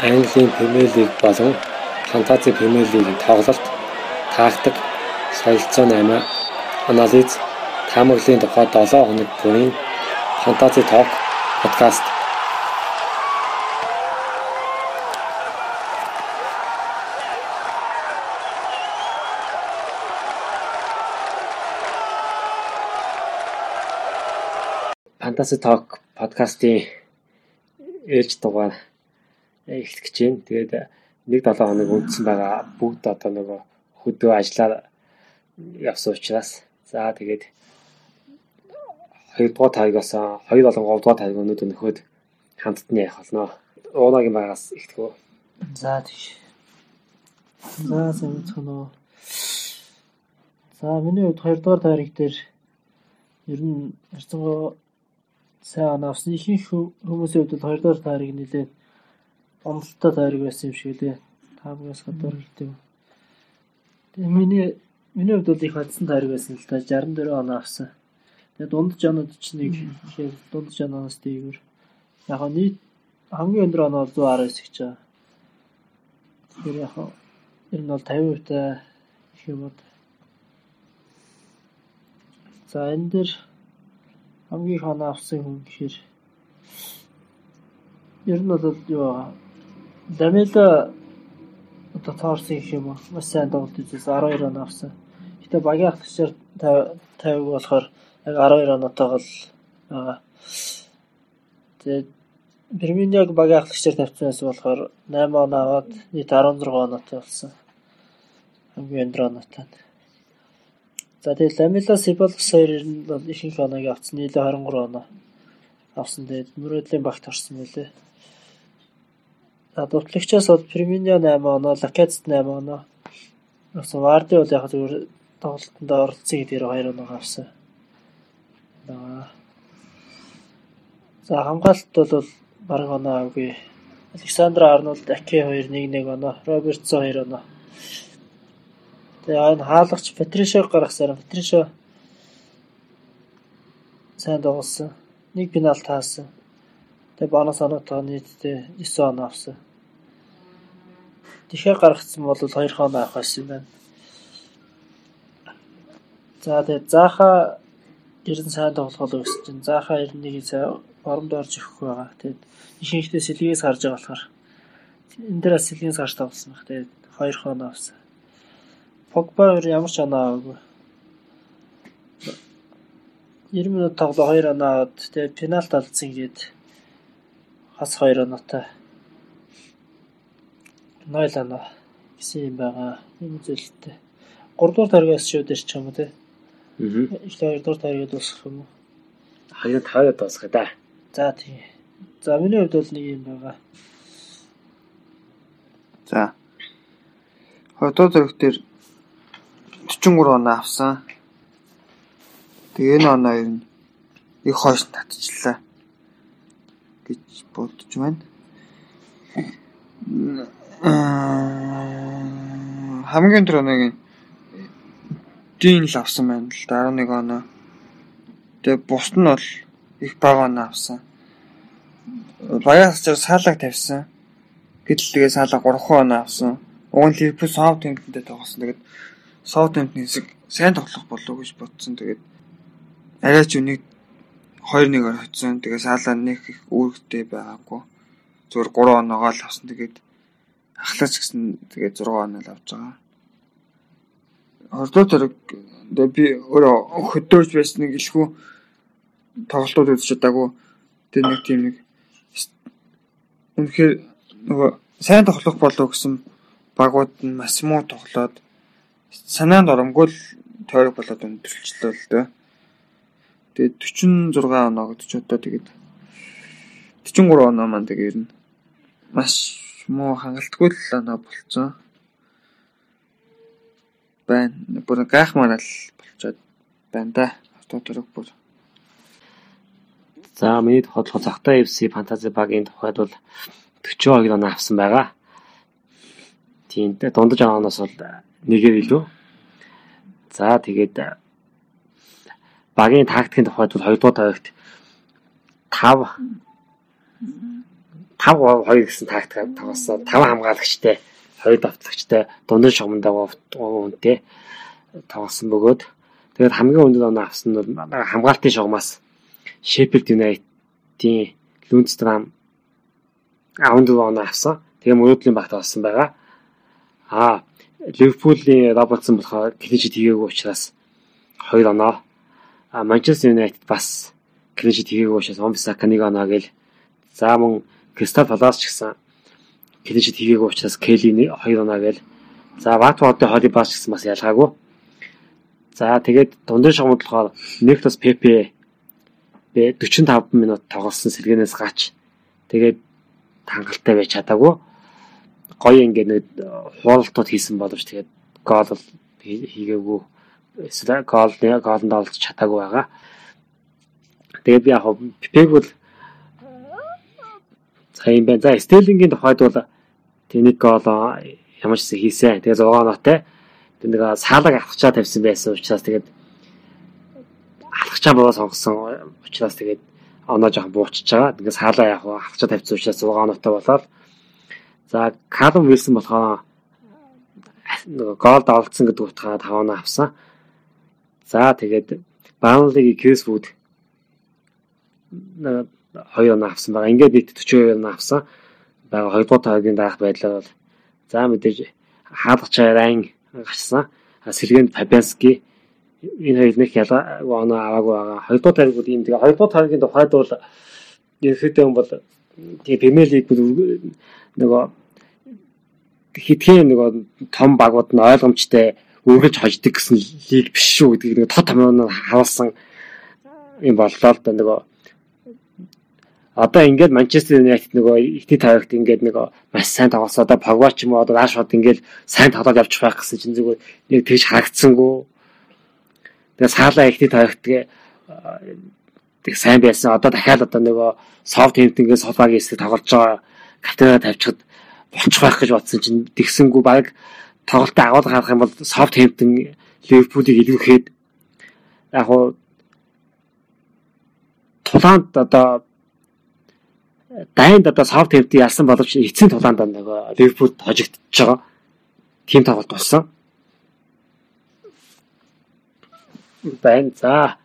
Английн Премьер Лиг болон Фантази Премьер Лигийн тоглолт, тактик, солилцоо 8, анализ, таамаглалын тухай 7 хоног бүрийн Фантази Ток подкаст Фантаси Ток подкастын ээлж дугаар эхлэх гэж байна. Тэгээд нэг 7 хоног үндсэн байгаа бүгд одоо нөгөө хөдөө ажиллаар явсан учраас за тэгээд 2 дугаар тайгаас 2 болон 3 дугаар тайг өнөөдөр нөхөд хамтдаа явах болно. Уунагийн байгаас үү. За тийш. За сайн уу. За миний хувьд 2 дугаар тайраг дээр ер нь харцангуй сайн авсан. Ихэнх хүмүүсийн хувьд бол 2 дугаар тайраг нэлээд онолтой тайраг байсан юм шиг лээ. Таамагаас гадуур гэдэг. Тэгээ миний миний хувьд бол их хадсан тайраг байсан л та 64 оноо авсан. Тэгээ дундаж оноод ч нэг ихээр дундаж оноос дээгүүр. Яг нь нийт хамгийн өндөр оноо 119 гэж байгаа. Тэгэхээр яг ер нь бол 50% та их юм уу. За энэ дэр хамгийн их оноо авсан хүн гэхээр ер нь бол юу Ламела одоо таарсан гэх юм уу? Маш сайн тоглолт хийсэн 12 оноо авсан. Гэтэ багийн ахлагчаар 50 болохоор яг 12 оноотойгоо л байгаа. Тэгээд Бирминьяг багийн ахлагчаар тавьчихсан болохоор 8 оноо аваад нийт 16 оноотой болсон. Хамгийн өндөр оноотой. За тэгээд Ламела Сибалс хоёр нь бол ихэнх оноог авсан. Нийлээ 23 оноо авсан. Тэгээд мөрөөдлийн багт орсон мөлий. Дутлагчаас бол Ферминио 8 оноо, Лакетт 8 оноо. Авсан Варди бол яг зүгээр тоглолтонд оролцсон гэдгээр 2 оноо авсан. За хамгаалалт бол бараг оноо авгүй. Александр Арнольд Аке 2 1-1 оноо, Робертсон 2 оноо. Тэгээ энэ хаалгач Патришо гаргасан. Патришо сайн тоглосон. Нэг пенальт хаасан. Тэгээ бонус оноотой нийтдээ 9 оноо авсан. Тэгэхээр гаргацсан бол 2 хоноо авах байсан юм байна. За тэгээд Заха ер нь сайн тоглохоо гэсэн чинь Заха ер нь нэг сайн оромд орж өгөх байгаа. Тэгээд ихэнхдээ сэлгээс харж байгаа болохоор энэ дээр сэлгээс гарч тоглосон баг. Тэгээд 2 хоноо авсан. Погба ер ямар ч оноо аваагүй. 90 минут тоглоо 2 оноо аваад тэгээд пенальт алдсан гээд хас 2 оноотой 0 оноо гэсэн юм байгаа. Энэ зүйлтэй. 3 дугаар таргаас шүү дээр ч юм уу те. Аа. Их 2 дугаар таргаад дуусгах юм уу? Хаяа таараа дуусгах да. За тийм. За миний хувьд бол нэг юм байгаа. За. 2 дугаар тариг дээр 43 оноо авсан. Тэгээ энэ оноо ер нь их хойш татчихлаа гэж бодож байна хамгийн өндөр оногийн дийн л авсан байна л да 11 оноо. Тэгээ бусд нь бол их бага оноо авсан. Багаас ч саалаг тавьсан. Гэтэл тэгээ саалаг 3 оноо авсан. Уг нь Ливерпул Саутгемптонтэй тоглосон. Тэгээд Саутгемптон хэсэг сайн тоглох болов уу гэж бодсон. Тэгээд арай ч үнийг 2-1-оор хоцсон. Тэгээ саалаа нэг их үүрэгтэй байгаагүй. Зүгээр 3 оноогоо л авсан. Тэгээд ахлаач гэсэн тэгээд 6 оноо л авч байгаа. Ордоо тэрэг би өөрөө хөдөөж байсан нэг илхүү тоглолтууд үзэж чадаагүй. Тэр нэг тийм нэг үнэхээр нөгөө сайн тоглох болов гэсэн багууд нь маш муу тоглоод санаанд оромгүй л тойрог болоод өндөрлчлөө л дээ. Тэгээд 46 оноо гэж одоо тэгээд 43 оноо маань тэгээд ер нь маш муу хангалтгүй л оноо болцсон байна. Бүр гайхмаар л болцоод байна да. Авто төрөг бүр. За миний бодлоход цагтаа FC фэнтези багийн тухайд бол 42 оноо авсан байгаа. Тийм дундаж оноос бол нэгээр илүү. За тэгээд багийн тактикийн тухайд бол 2 дугаар тавигт 5 5 2 гэсэн тактик тоглосон. 5 хамгаалагчтай, 2 давтлагчтай дундын шугамдаа үнтэй тоглосон бөгөөд тэгээд хамгийн өндөр оноо авсан нь хамгаалтын шугамаас Sheffield United-ийн Lundstram 14 оноо авсан. Тэгээ мөрөөдлийн багт болсон байгаа. Аа Ливерпулийн Робертсон болохоор клиншит хийгээгүй учраас 2 оноо. А Манчестер Юнайтед бас клиншит хийгээгүй учраас 1 оноо гээл. За мөн Кристал Палас ч гэсэн клиншит хийгээгүй учраас Келли 2 оноо гээл. За Ватфордын Холи Бас гэсэн бас ялгаагүй. За тэгээд дундын шугамд болохоор Нектос Пепе 45 минут тоглосон сэргэнээс gaч тэгээд хангалттай байж чадаагүй гоё ингээд нэг хууралтууд хийсэн боловч тэгээд гол хийгээгүй эсвэл гол голонд олж чадаагүй байгаа. Тэгээд би яг пипэг бол за юм байна. За Стерлингийн тухайд бол тэнийг гол ямар ч зүйл хийсэн. Тэгээд 6 ноттой. Тэгээд нэг саалаг авахчаа тавьсан байсан учраас тэгээд алхачаа боо сонгосон учраас тэгээд оноо жоохон буучиж байгаа. Тэгээд саалаа яг авахчаа тавьсан учраас 6 ноттой болоод За Калум Вилсон болохоор нөгөө гол давалцсан гэдэг утгаараа 5 оноо авсан. За тэгээд Баунлигийн Кэсвуд нэг 2 оноо авсан байгаа. Ингээд нийт 42 оноо авсан. Бага 2 дугаар тоогийн даах байдлаар бол за мэдээж хаалгач райн гарсан. Сэргэнд Фабиански энэ хоёр нэг ялгаа оноо аваагүй байгаа. 2 дугаар тойргууд ийм тэгээ 2 дугаар тойргийн тухайд бол ерөөхдөө бол тэгээ Премьер лиг нөгөө хитгэн нөгөө том багууд нь ойлгомжтой үргэлж хождог гэсэн лиг биш шүү гэдгийг нэг тод томьёон харуулсан юм боллоо л да нөгөө одоо ингээд Манчестер Юнайтед нөгөө ихний тавигт ингээд нөгөө маш сайн тоглосоо одоо Погба ч юм уу одоо Рашфорд ингээд сайн тоглоод явчих байх гэсэн чинь зүгээр нэг тэгж харагдсангүй. Тэгээ саалаа ихний тавигт тэг сайн байсан. Одоо дахиад одоо нөгөө софт хэмтэнгээс солбагийн хэсэг тоглож байгаа капитанаа тавьчихад болчих байх гэж бодсон чинь тэгсэнгүй. Баг тоглолтоо агуулга харах юм бол софт хэмтэн Ливерпулийг илүүхэд яг хуу тулаанд одоо дайнд одоо хэмтэн ялсан боловч эцсийн тулаанд нөгөө Ливерпул хожигдчихж байгаа. Тим тоглолт болсон. Байн за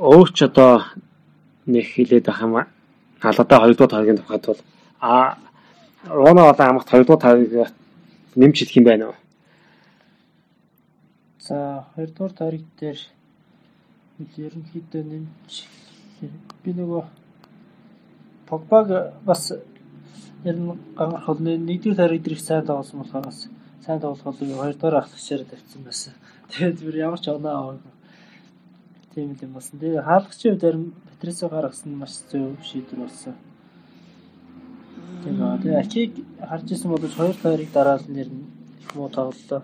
өөч одоо нэг хилээд ах юм аа. Халадаа 2 дугаар тойргийн тухайд бол а Рона одоо амгт 2 дугаар тойргийг нэмж хэлэх юм байна уу? За 2 дугаар тойрог дээр ерөнхийдөө нэмж би нөгөө Погбаг бас ер нь гангархал нэгдүгээр дээр их сайн тоглосон болохоор бас сайн тоглоход 2 дугаар ахлагчаар тавьсан байсан. Тэгээд бүр ямар ч оноо аваагүй. Тийм юм болсон. Тэгээ хаалгачийн хувьд Патрисо гаргасан маш зөв шийдвэр болсон. Тийм аа. Тэгээ ачиг харж исэн бол 2 тойрыг дараалал нэр нь муу тоглолоо.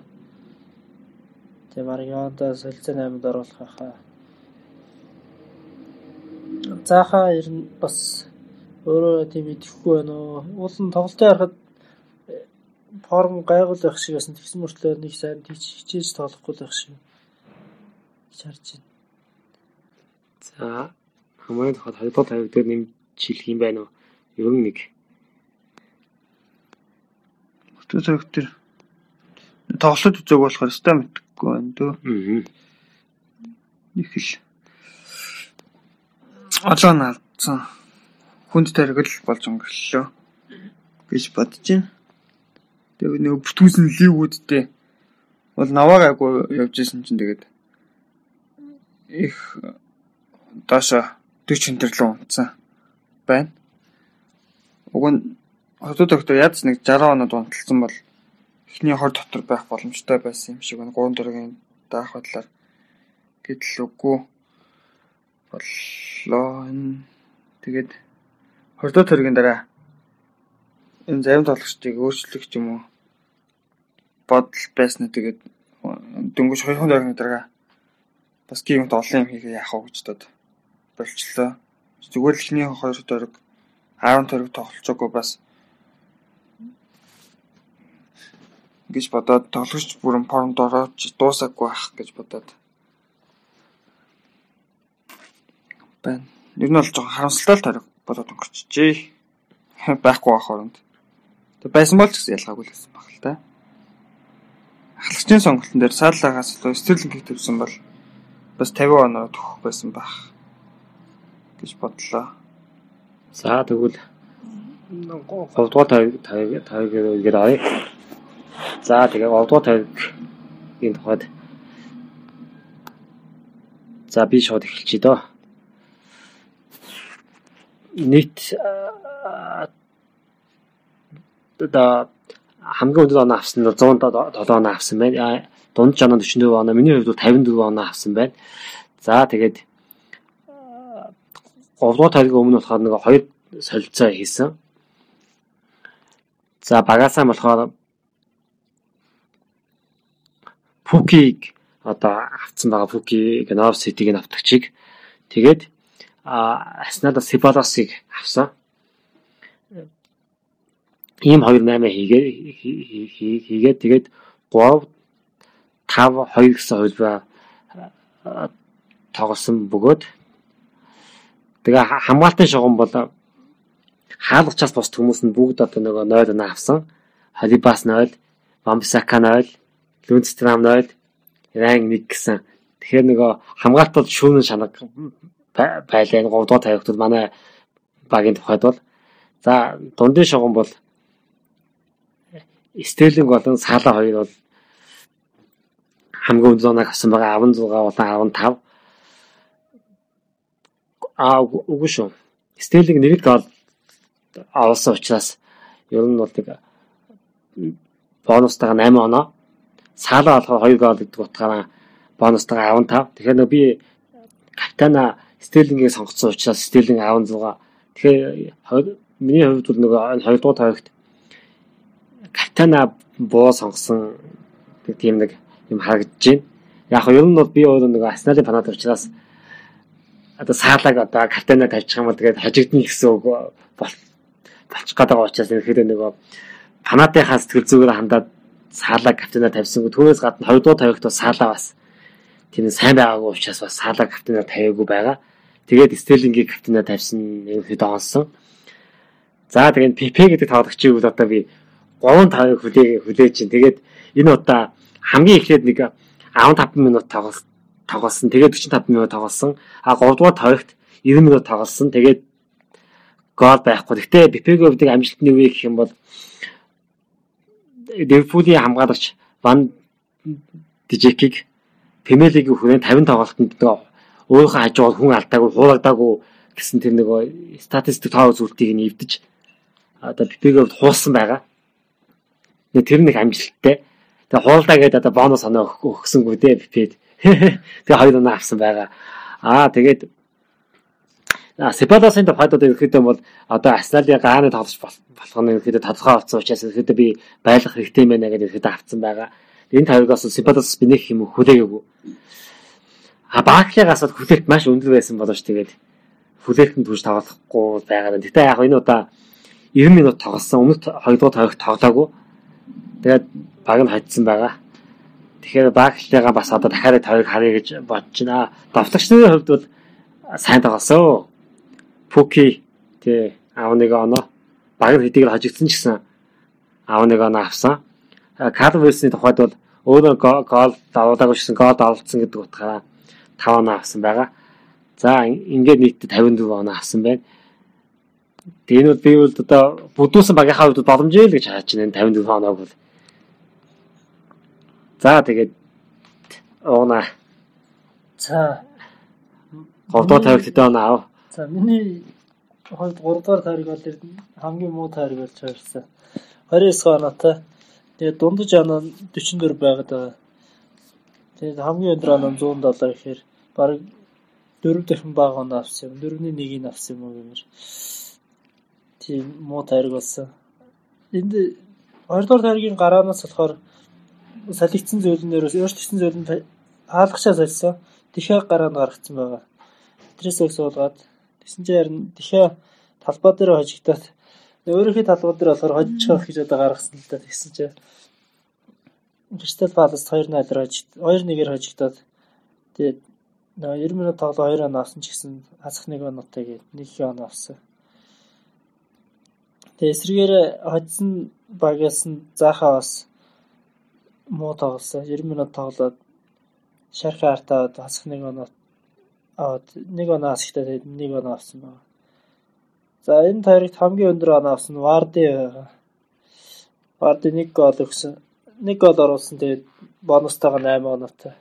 Тэгээ Марионда солилцоо 8-д оруулах хаа. Заахаа ер нь бас өөрөө тийм идэхгүй байна уу. Уулын тоглолтын харахад э, форм гайгуул байх шиг байсан. Тэгсэн мөртлөө нэг сайн хичээж тоглохгүй байх шиг шаарч байна. За хамгийн тухайд 2 дугаар тавиг дээр нэмж хэлэх юм байна уу? Ер нь нэг Өтөө зэрэг тэр тоглолт үзег болохоор өстой мэдхгүй байна дөө. Их л одоо наалцсан хүнд таригл болж өнгөрлөө гэж бодож байна. Тэгээ нөгөө бүтүүсэн ливүүдтэй бол наваа гайгүй явж исэн чинь тэгээд их доошо 40 өндөрлөө унтсан байна. Уг нь Хотод доктор ядч нэг 60 оноод унталсан бол эхний хор дотор байх боломжтой байсан юм шиг байна. 3 дөргийн даах бодлоор гэтэл үгүй боллоо. Тэгээд хордоо төргийн дараа. Энэ зарим тоглогчдыг өөрчлөх юм уу? Бодол байсан нь тэгээд дөнгөж 200 дөргийн дараа бас геймт олон юм хийгээ яах вэ гэж бодоод болчлоо. Зүгээр л эхний 2 дөрөг 10 дөрөг тоглолцоогүй бас. гэж бодоод тоглогч бүрэн формд орооч дуусаагүй байх гэж бодоод. Байна. Ер нь бол жоохон харамсалтай тариг болоод өнгөрчихжээ. байхгүй байх оронд. Тэг байсан бол ч гэсэн ялгаагүй л байсан баг л та. Ахлагчийн сонголтын дээр сааллагаас илүү стерлингийг төвсөн бол бас 50 оноо төгөх байсан байх гэж бодлоо. За тэгвэл 3 дугаар тавиг тавиг тавиг гээд авъя. За тэгээ 3 дугаар тавигийн тухайд За би шууд эхэлчихье дөө. Нийт одоо хамгийн өндөр оноо авсан нь 107 оноо авсан байна. Дунд жана 44 оноо, миний хувьд бол 54 оноо авсан байна. За тэгээд 3 дугаар тавигийн өмнө болохоор нэг хоёр солилцоо хийсэн. За багасаа болохоор Пукиг одоо авцсан байгаа Пукиг Нов Ситиг нь автагчийг тэгээд Аснада Сибаласыг авсан. Ийм 2 8 хийгээ хийгээд тэгээд 3 5 2 гэсэн хувилбар тоглосон бөгөөд тэгээ хамгаалтын шугам бол хаалгачаас босд хүмүүс нь бүгд одоо нөгөө 0 оноо авсан. Халибас 0, Бамбисака 0, Лүнстрам 0, Ран 1 гэсэн. Тэгэхээр нөгөө хамгаалтууд шүүнэн шанаг байлаа. 3 дугаар тавигтууд манай багийн тухайд бол за дундын шугам бол Стерлинг болон Сала хоёр бол хамгийн өндөр оноо авсан байгаа 16 болон 15. Аа үгүй шүү. Стерлинг нэг гол авсан учраас ер нь бол нэг бонустайгаа 8 оноо. Сала болохоор 2 гол гэдэг утгаараа бонустайгаа 15. Тэгэхээр би капитана Стерлингийг сонгоцсон учраас Стерлинг 16. Тэгэхээр миний хувьд бол нөгөө 2 дугаар тавигт капитана боо сонгосон тийм нэг юм харагдаж байна. Яг нь ер нь бол би өөрөө нэг Арсеналын фанат учраас одоо саалаг одоо капитана тавьчих юм бол тэгээд хожигдно гэсэн үг болчих гээд байгаа учраас ерөөхдөө нөгөө фанатынхаа сэтгэл зүгээр хандаад саалаа капитана тавьсангүй түүнээс гадна 2 дугаар тавигт бас саалаа бас тийм сайн байгаагүй учраас бас саалаа капитана тавиагүй байгаа. Тэгээд Стерлингийг капитана тавьсан ерөөхдөө онсон. За тэгээд ПП гэдэг тоглогчийг бол одоо би 3 5-ыг хүлээ хүлээж чинь. Тэгээд энэ удаа хамгийн эхлээд нэг 15 минут тоглолт тоглосон. Тэгээд 45 минут тоглосон. А 3 дугаар тавигт 90 минут тоглосон. Тэгээд гол байхгүй. Гэхдээ Бипегийн хувьд амжилтны үе гэх юм бол Ливерпулийн хамгаалагч Ван Дижекийг Лигийн хүрээнд 50 тоглолтод өөрийнхөө хажуугаар хүн алдаагүй, хуулагдаагүй гэсэн тэр нэг статистик тоо зүйлтийг нь эвдэж одоо Бипегийн хувьд хуусан байгаа. Тэр нэг амжилттай. Тэгээ хуулдаа гэдэг одоо бонус оноо өгсөнгүү дээ Бипед. Тэгээ хоёр оноо авсан байгаа. Аа тэгээд Сепаласын тухайд одоо ерөөхдөө бол одоо Арсеналын гааны тоглож болох нь ерөөхдөө тодорхой болсон учраас ерөөхдөө би байлах хэрэгтэй мэнэ гэдэг ерөөхдөө авцсан байгаа. Энэ тавигаас Сепалас би нэг юм хүлээгээгүй. А Баклигаас бол хүлээлт маш өндөр байсан болооч тэгээд хүлээлтэнд түж тоглохгүй байгаа. Гэтэ яг энэ удаа 90 минут тоглосон. Өмнөд 2 дугаар тавигт тоглоогүй. Тэгээд баг нь хатсан байгаа. Тэгэхээр Баклигаа бас одоо дахиад тавиг харъя гэж бодож байна. Давтагчны хувьд бол сайн тоглосон. Пуки тий аав нэг оноо баг хэдийг хожигдсан ч гэсэн аав нэг оноо авсан. Калвисны тухайд бол өөрөө гол давуулаагүй шсэн гол давуулсан гэдэг утгаараа 5 оноо авсан байгаа. За ингээд нийтдээ 54 оноо авсан байна. Тэгээ энэ бол би бол одоо бүдүүсэн багийнхаа хувьд боломжтой л гэж харж байна 54 оноог бол. За тэгээд уунаа. За 3 дугаар тавигт хэдэн оноо аав? За миний хувьд 3 дугаар тайраг бол хамгийн муу тайраг болж хувирсан. 29 оноотой. Тэгээд дундаж оноо 44 байгаад байгаа. Тэгээд хамгийн өндөр оноо 100 доллар гэхээр бараг 4 дахин бага оноо авсан юм. 4-ний 1-ийг авсан юм уу гэмээр. Тийм муу тайраг болсон. Энд 2 дугаар тайргийн гараанаас болохоор салхицсан зөвлөнөөс өөрчлөгдсөн зөвлөн хаалгачаа солисон. Тэхээ гараанд гаргацсан байгаа. Тэрээс өсөөлгаад Тэгсэн чинь харин дахиа талбай дээр хожигдоод өөрийнхөө талбай дээр болохоор хожиж гэж одоо гаргасан л да тэгсэн чинь Кристал Палас 2-0 хожигд 2-1-ээр хожигдоод тэгээд 90 минут тоглоо 2 он авсан ч гэсэн хасах нэг оноотой гээд нэг он авсан. Тэгээ эсрэгээр хоцсон багаас нь заахаа бас муу тоглосон. 90 минут тоглоод шарх артаад хасах нэг оноо аваад нэг оноо хасахтаа тэгээд нэг оноо авсан байна. За энэ тарихт хамгийн өндөр оноо авсан Варди байгаа. Варди нэг гол өгсөн. Нэг гол оруулсан тэгээд бонустайгаа 8 оноотой.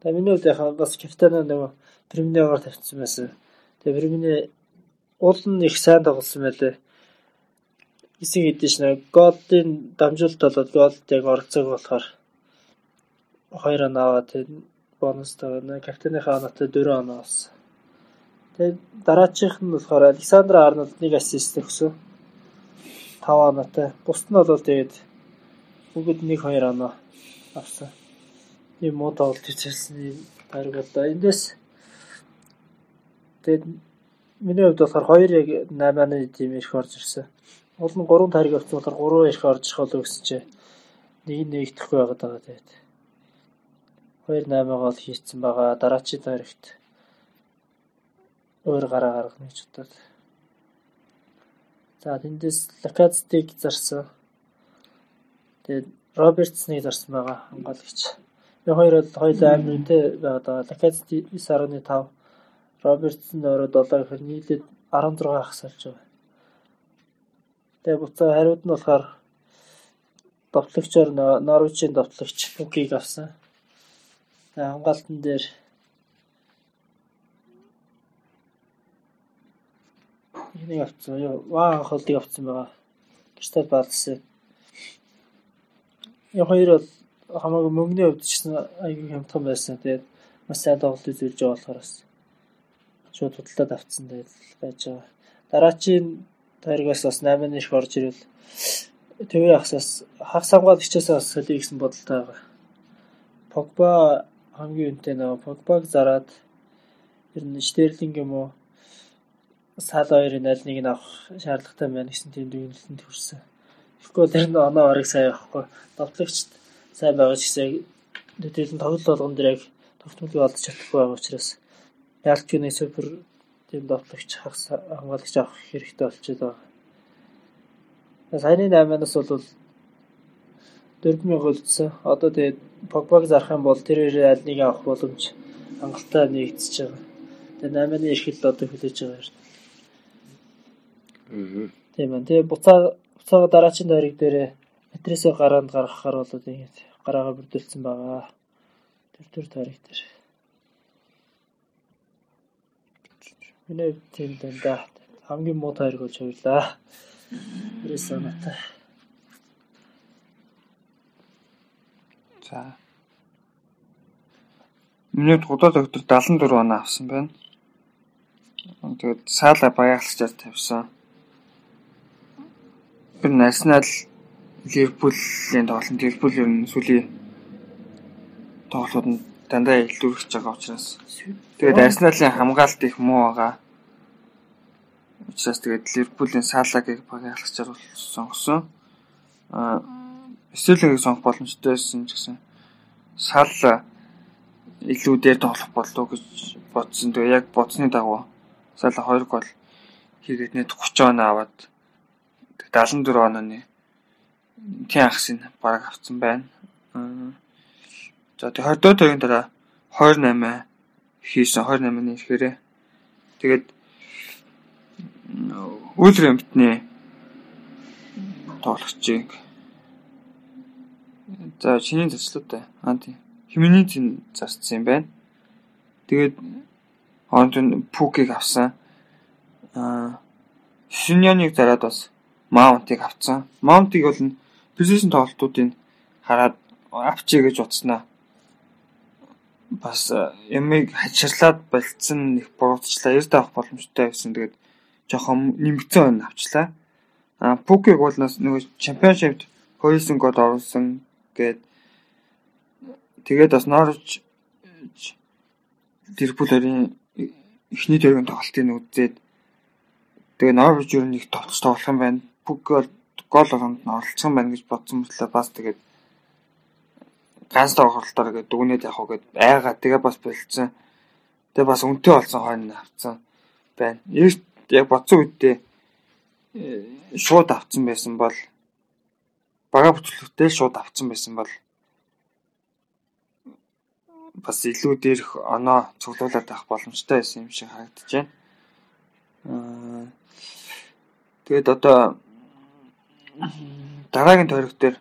Тэгээ миний хувьд яхаа бас капитан нэг Премьерээр тавьчихсан байсан. Тэгээ Премьер уул нь их сайн тоглосон байлээ. Хэсэг хэдэж нэг голын дамжуулалт болоод голд яг оролцоог болохоор хоёр оноо аваад тэгээд бонустай нэг капитаныхаа оноотой 4 оноо авсан. Тэгээд дараачих нь болохоор Александр Арнольд нэг ассист өгсөн. 5 оноотой. Бусд нь бол тэгээд бүгд 1 2 оноо авсан. Ийм муу тоглолт хийсэн дараг болоо. Эндээс тэгээд миний хувьд болохоор 2 яг 8-ны тим ирэх орж ирсэн. Уул нь 3 тариг авсан болохоор 3 ирэх орж ирэх болов гэсэн чинь нэг нэгдэхгүй байгаад байгаа тэгээд. 2-8 гол хийцэн байгаа. Дараачийн таригт өөр гараа гаргах гэж бодоод. За тэндээс Лакацтиг зарсан. Тэгээд Робертсныг зарсан байгаа хамгаалагч. Энэ хоёр бол хоёулаа амар үнэтэй байгаа. Лакацт 9.5, Робертсон өөрөө 7 гэхээр нийлээд 16 хасалж байгаа. Тэгээ буцаа хариуд нь болохоор довтлогчоор Норвичийн довтлогч Пукийг авсан. Тэгээ хамгаалтан дээр энийг авсан. Юу ваа холдыг авсан байгаа. Кристал Палас. Яг хоёр бол хамаагүй мөнгөний хувьд ч гэсэн аягүй хямдхан байсан. Тэгээд маш сайн тоглолт үзүүлж байгаа болохоор бас шууд худалдаад авцсан тэгээд байж байгаа. Дараачийн таригаас бас 8 нэрх орж ирэл төвийн ахсаас хагас хамгаалагчаас бас солио гэсэн бодолтой байгаа. Погба хамгийн үнэтэй нөө Погбаг зараад ер нь Штерлинг юм уу Сал хоёрын аль нэг нь авах шаардлагатай байна гэсэн тийм дүгнэлтэнд хүрсэн. Тэгэхгүй тэр нь оноо орыг сайн явахгүй. Довтлогчд сайн байгаа ч гэсэн төдийлөн тоглолт болгон дээр яг тогтмолыг олдож чадахгүй байгаа учраас ялч гинэ супер тийм довтлогч хагас хамгаалагч авах хэрэгтэй болчиход байгаа. Саяны 8-аас бол 4000 үлдсэн. Одоо тэгээд Погбаг зарах юм бол тэр хоёрын аль нэг авах боломж хангалттай нэгдэж байгаа. Тэгээд 8-ны эрхэл одоо хүлээж байгаа юм. Тийм байна. Тэгээ буцаа буцаага дараачийн дайраг дээр матрисээ гараанд гаргахаар болоод ингэж гараагаа бүрдүүлсэн байгаа. Тэр төр тариг дээр. Миний тийм дандаа хамгийн муу тайраг болж хоёлаа. Ресоната. За. Миний гудаа доктор 74 оноо авсан байна. Тэгээд саала баяглагчаар тавьсан. Ер нь Арсенал Ливерпулийн тоглолт Ливерпул ер нь сүүлийн тоглолтууд нь дандаа илүүрч байгаа учраас тэгээд Арсеналын хамгаалалт их муу байгаа. Учираас тэгээд Ливерпулийн Салагийг багаалагчаар бол сонгосон. Аа Стерлингийг сонгох боломжтой байсан ч гэсэн Сал илүү дээр тоглох болов гэж бодсон. Тэгээ яг бодсны дагуу Сала 2 гол хийгээд нэг 30 оноо аваад 74 онооны тийм ахсын баг авсан байна. За тэгээ 20 тойгийн дараа 28 хийсэн 28-ны ихээр тэгээд Үлрэмтний тоглогчийг за чиний заслуутай аа тийм химний зин зарцсан юм байна. Тэгээд хонд нь пүкийг авсан. Аа Шиньяныг зараад бас Маунтыг авцсан. Маунтыг бол нь пресишн тоглолтуудыг хараад авчий гэж утснаа. Бас ямиг хачирлаад болцсон их буруутчлаа. Эрд авах боломжтой байсан. Тэгээд жоохон нэмэгдсэн өн авчлаа. А Пукиг бол нөгөө чемпионшипт хоёрсон гол оруулсан гээд тэгээд бас Норвич Ливерпулын эхний төргийн тоглолтыг үзээд тэгээ Норвич юу нэг тоглож тоглох юм байна гол гол болгонд нь оролцсон байна гэж бодсон мэтлээ бас тэгээд ганц тоглолтоор гээд дүгнээд явах гээд айгаа тэгээ бас болцсон. Тэгээ бас үнэтэй болсон хойно авцсан байна. Яг бодсон үедээ шууд авцсан байсан бол бага бүтлэгтэй шууд авцсан байсан бол бас илүү дээрх оноо цуглуулад авах боломжтой байсан юм шиг харагдаж байна. Аа тэгээд одоо дараагийн тойрог дээр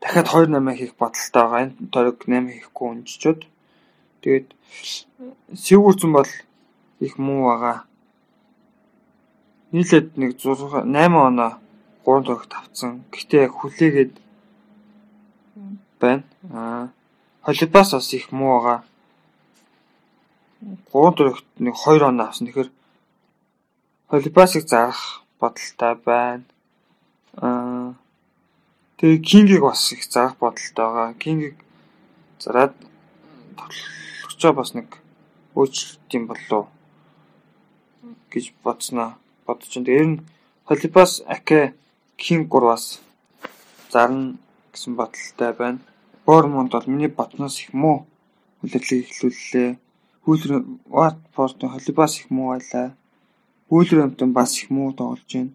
дахиад 2-8 хийх бодолтой байгаа. Энэ тойрог 8 хийхгүй унжчиод тэгээд сүүгүрцэн бол их муу байгаа. Нийлээд нэг 6 8 оноо 3 тойрогт авцсан. Гэтэ хүлээгээд байна. Аа холибас бас их муу байгаа. 3 тойрогт нэг 2 оноо авсан. Тэгэхээр холибасыг зарах бодолтой байна. Аа тэгээ кингийг бас их зарах бодолтой байгаа. Кингийг зараад тоглохчоо бас нэг өөрчлөлт юм болов гэж бодсноо бодож байна. Тэр нь холибас аке кин 3 бас зарна гэсэн бодолтой байна. Бормонд бол миний ботноос их муу хүлээлтийг эхлүүллээ. Хүүлэр Ват постын холибас их муу байлаа. Хүүлэр амтан бас их муу тоглож байна.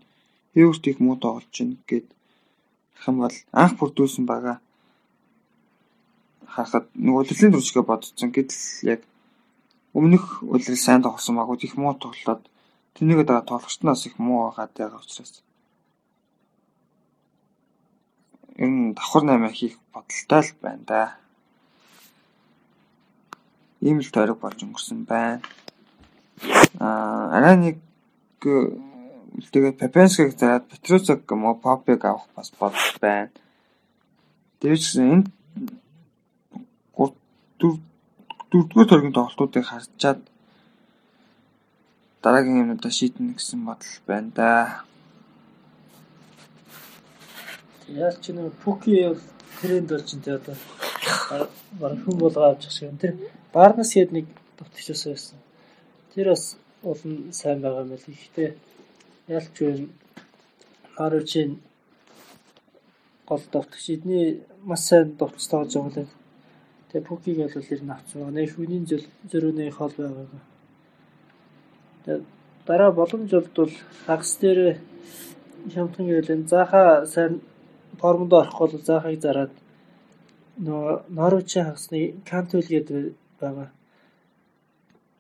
Эвэрт их муу тоглож байна гэд хам бол анх бүрдүүлсэн байгаа. Харахад нэг улирлын төрчгөө бодсон. Гэтэл яг өмнөх улирал сайн тоглосон магууд их муу тоглоод тэрнийг дараа тоглогчноос их муу байгаад байгаа учраас энэ давхар 8 хийх бодолтой л байна да. Ийм л тойрог болж өнгөрсөн байна. Аа арай нэг тэгээ Пепенскийг зараад Петрусаг мо Попыг авах бас бодол байна. Дээрс энэ дөрөвдүгээр төргийн тоглолтуудыг харчаад дараагийн юмудаа шийднэ гэсэн бодол байна да. Яаж ч нэг Пуки тренд болж энэ одоо баг хүн болго авч шиг. Тэр Барнас хэд нэг төвтгчөөс байсан. Тэр бас улан сайн байгаа юм л ихтэй ялч үн Харучин гол товтгч эдний маш сайн тоож байгаа л Тэгээ Пукиг бол ер нь авсан байгаа. Нэг хүний зөрүүний хол байгаа. Тэгээ дараа боломж бол хагас дээр хямдхан гэлэн заахаа сайн формонд орох бол заахыг зараад нөгөө Норвичийн хагасны Кантвел гэдэг байгаа.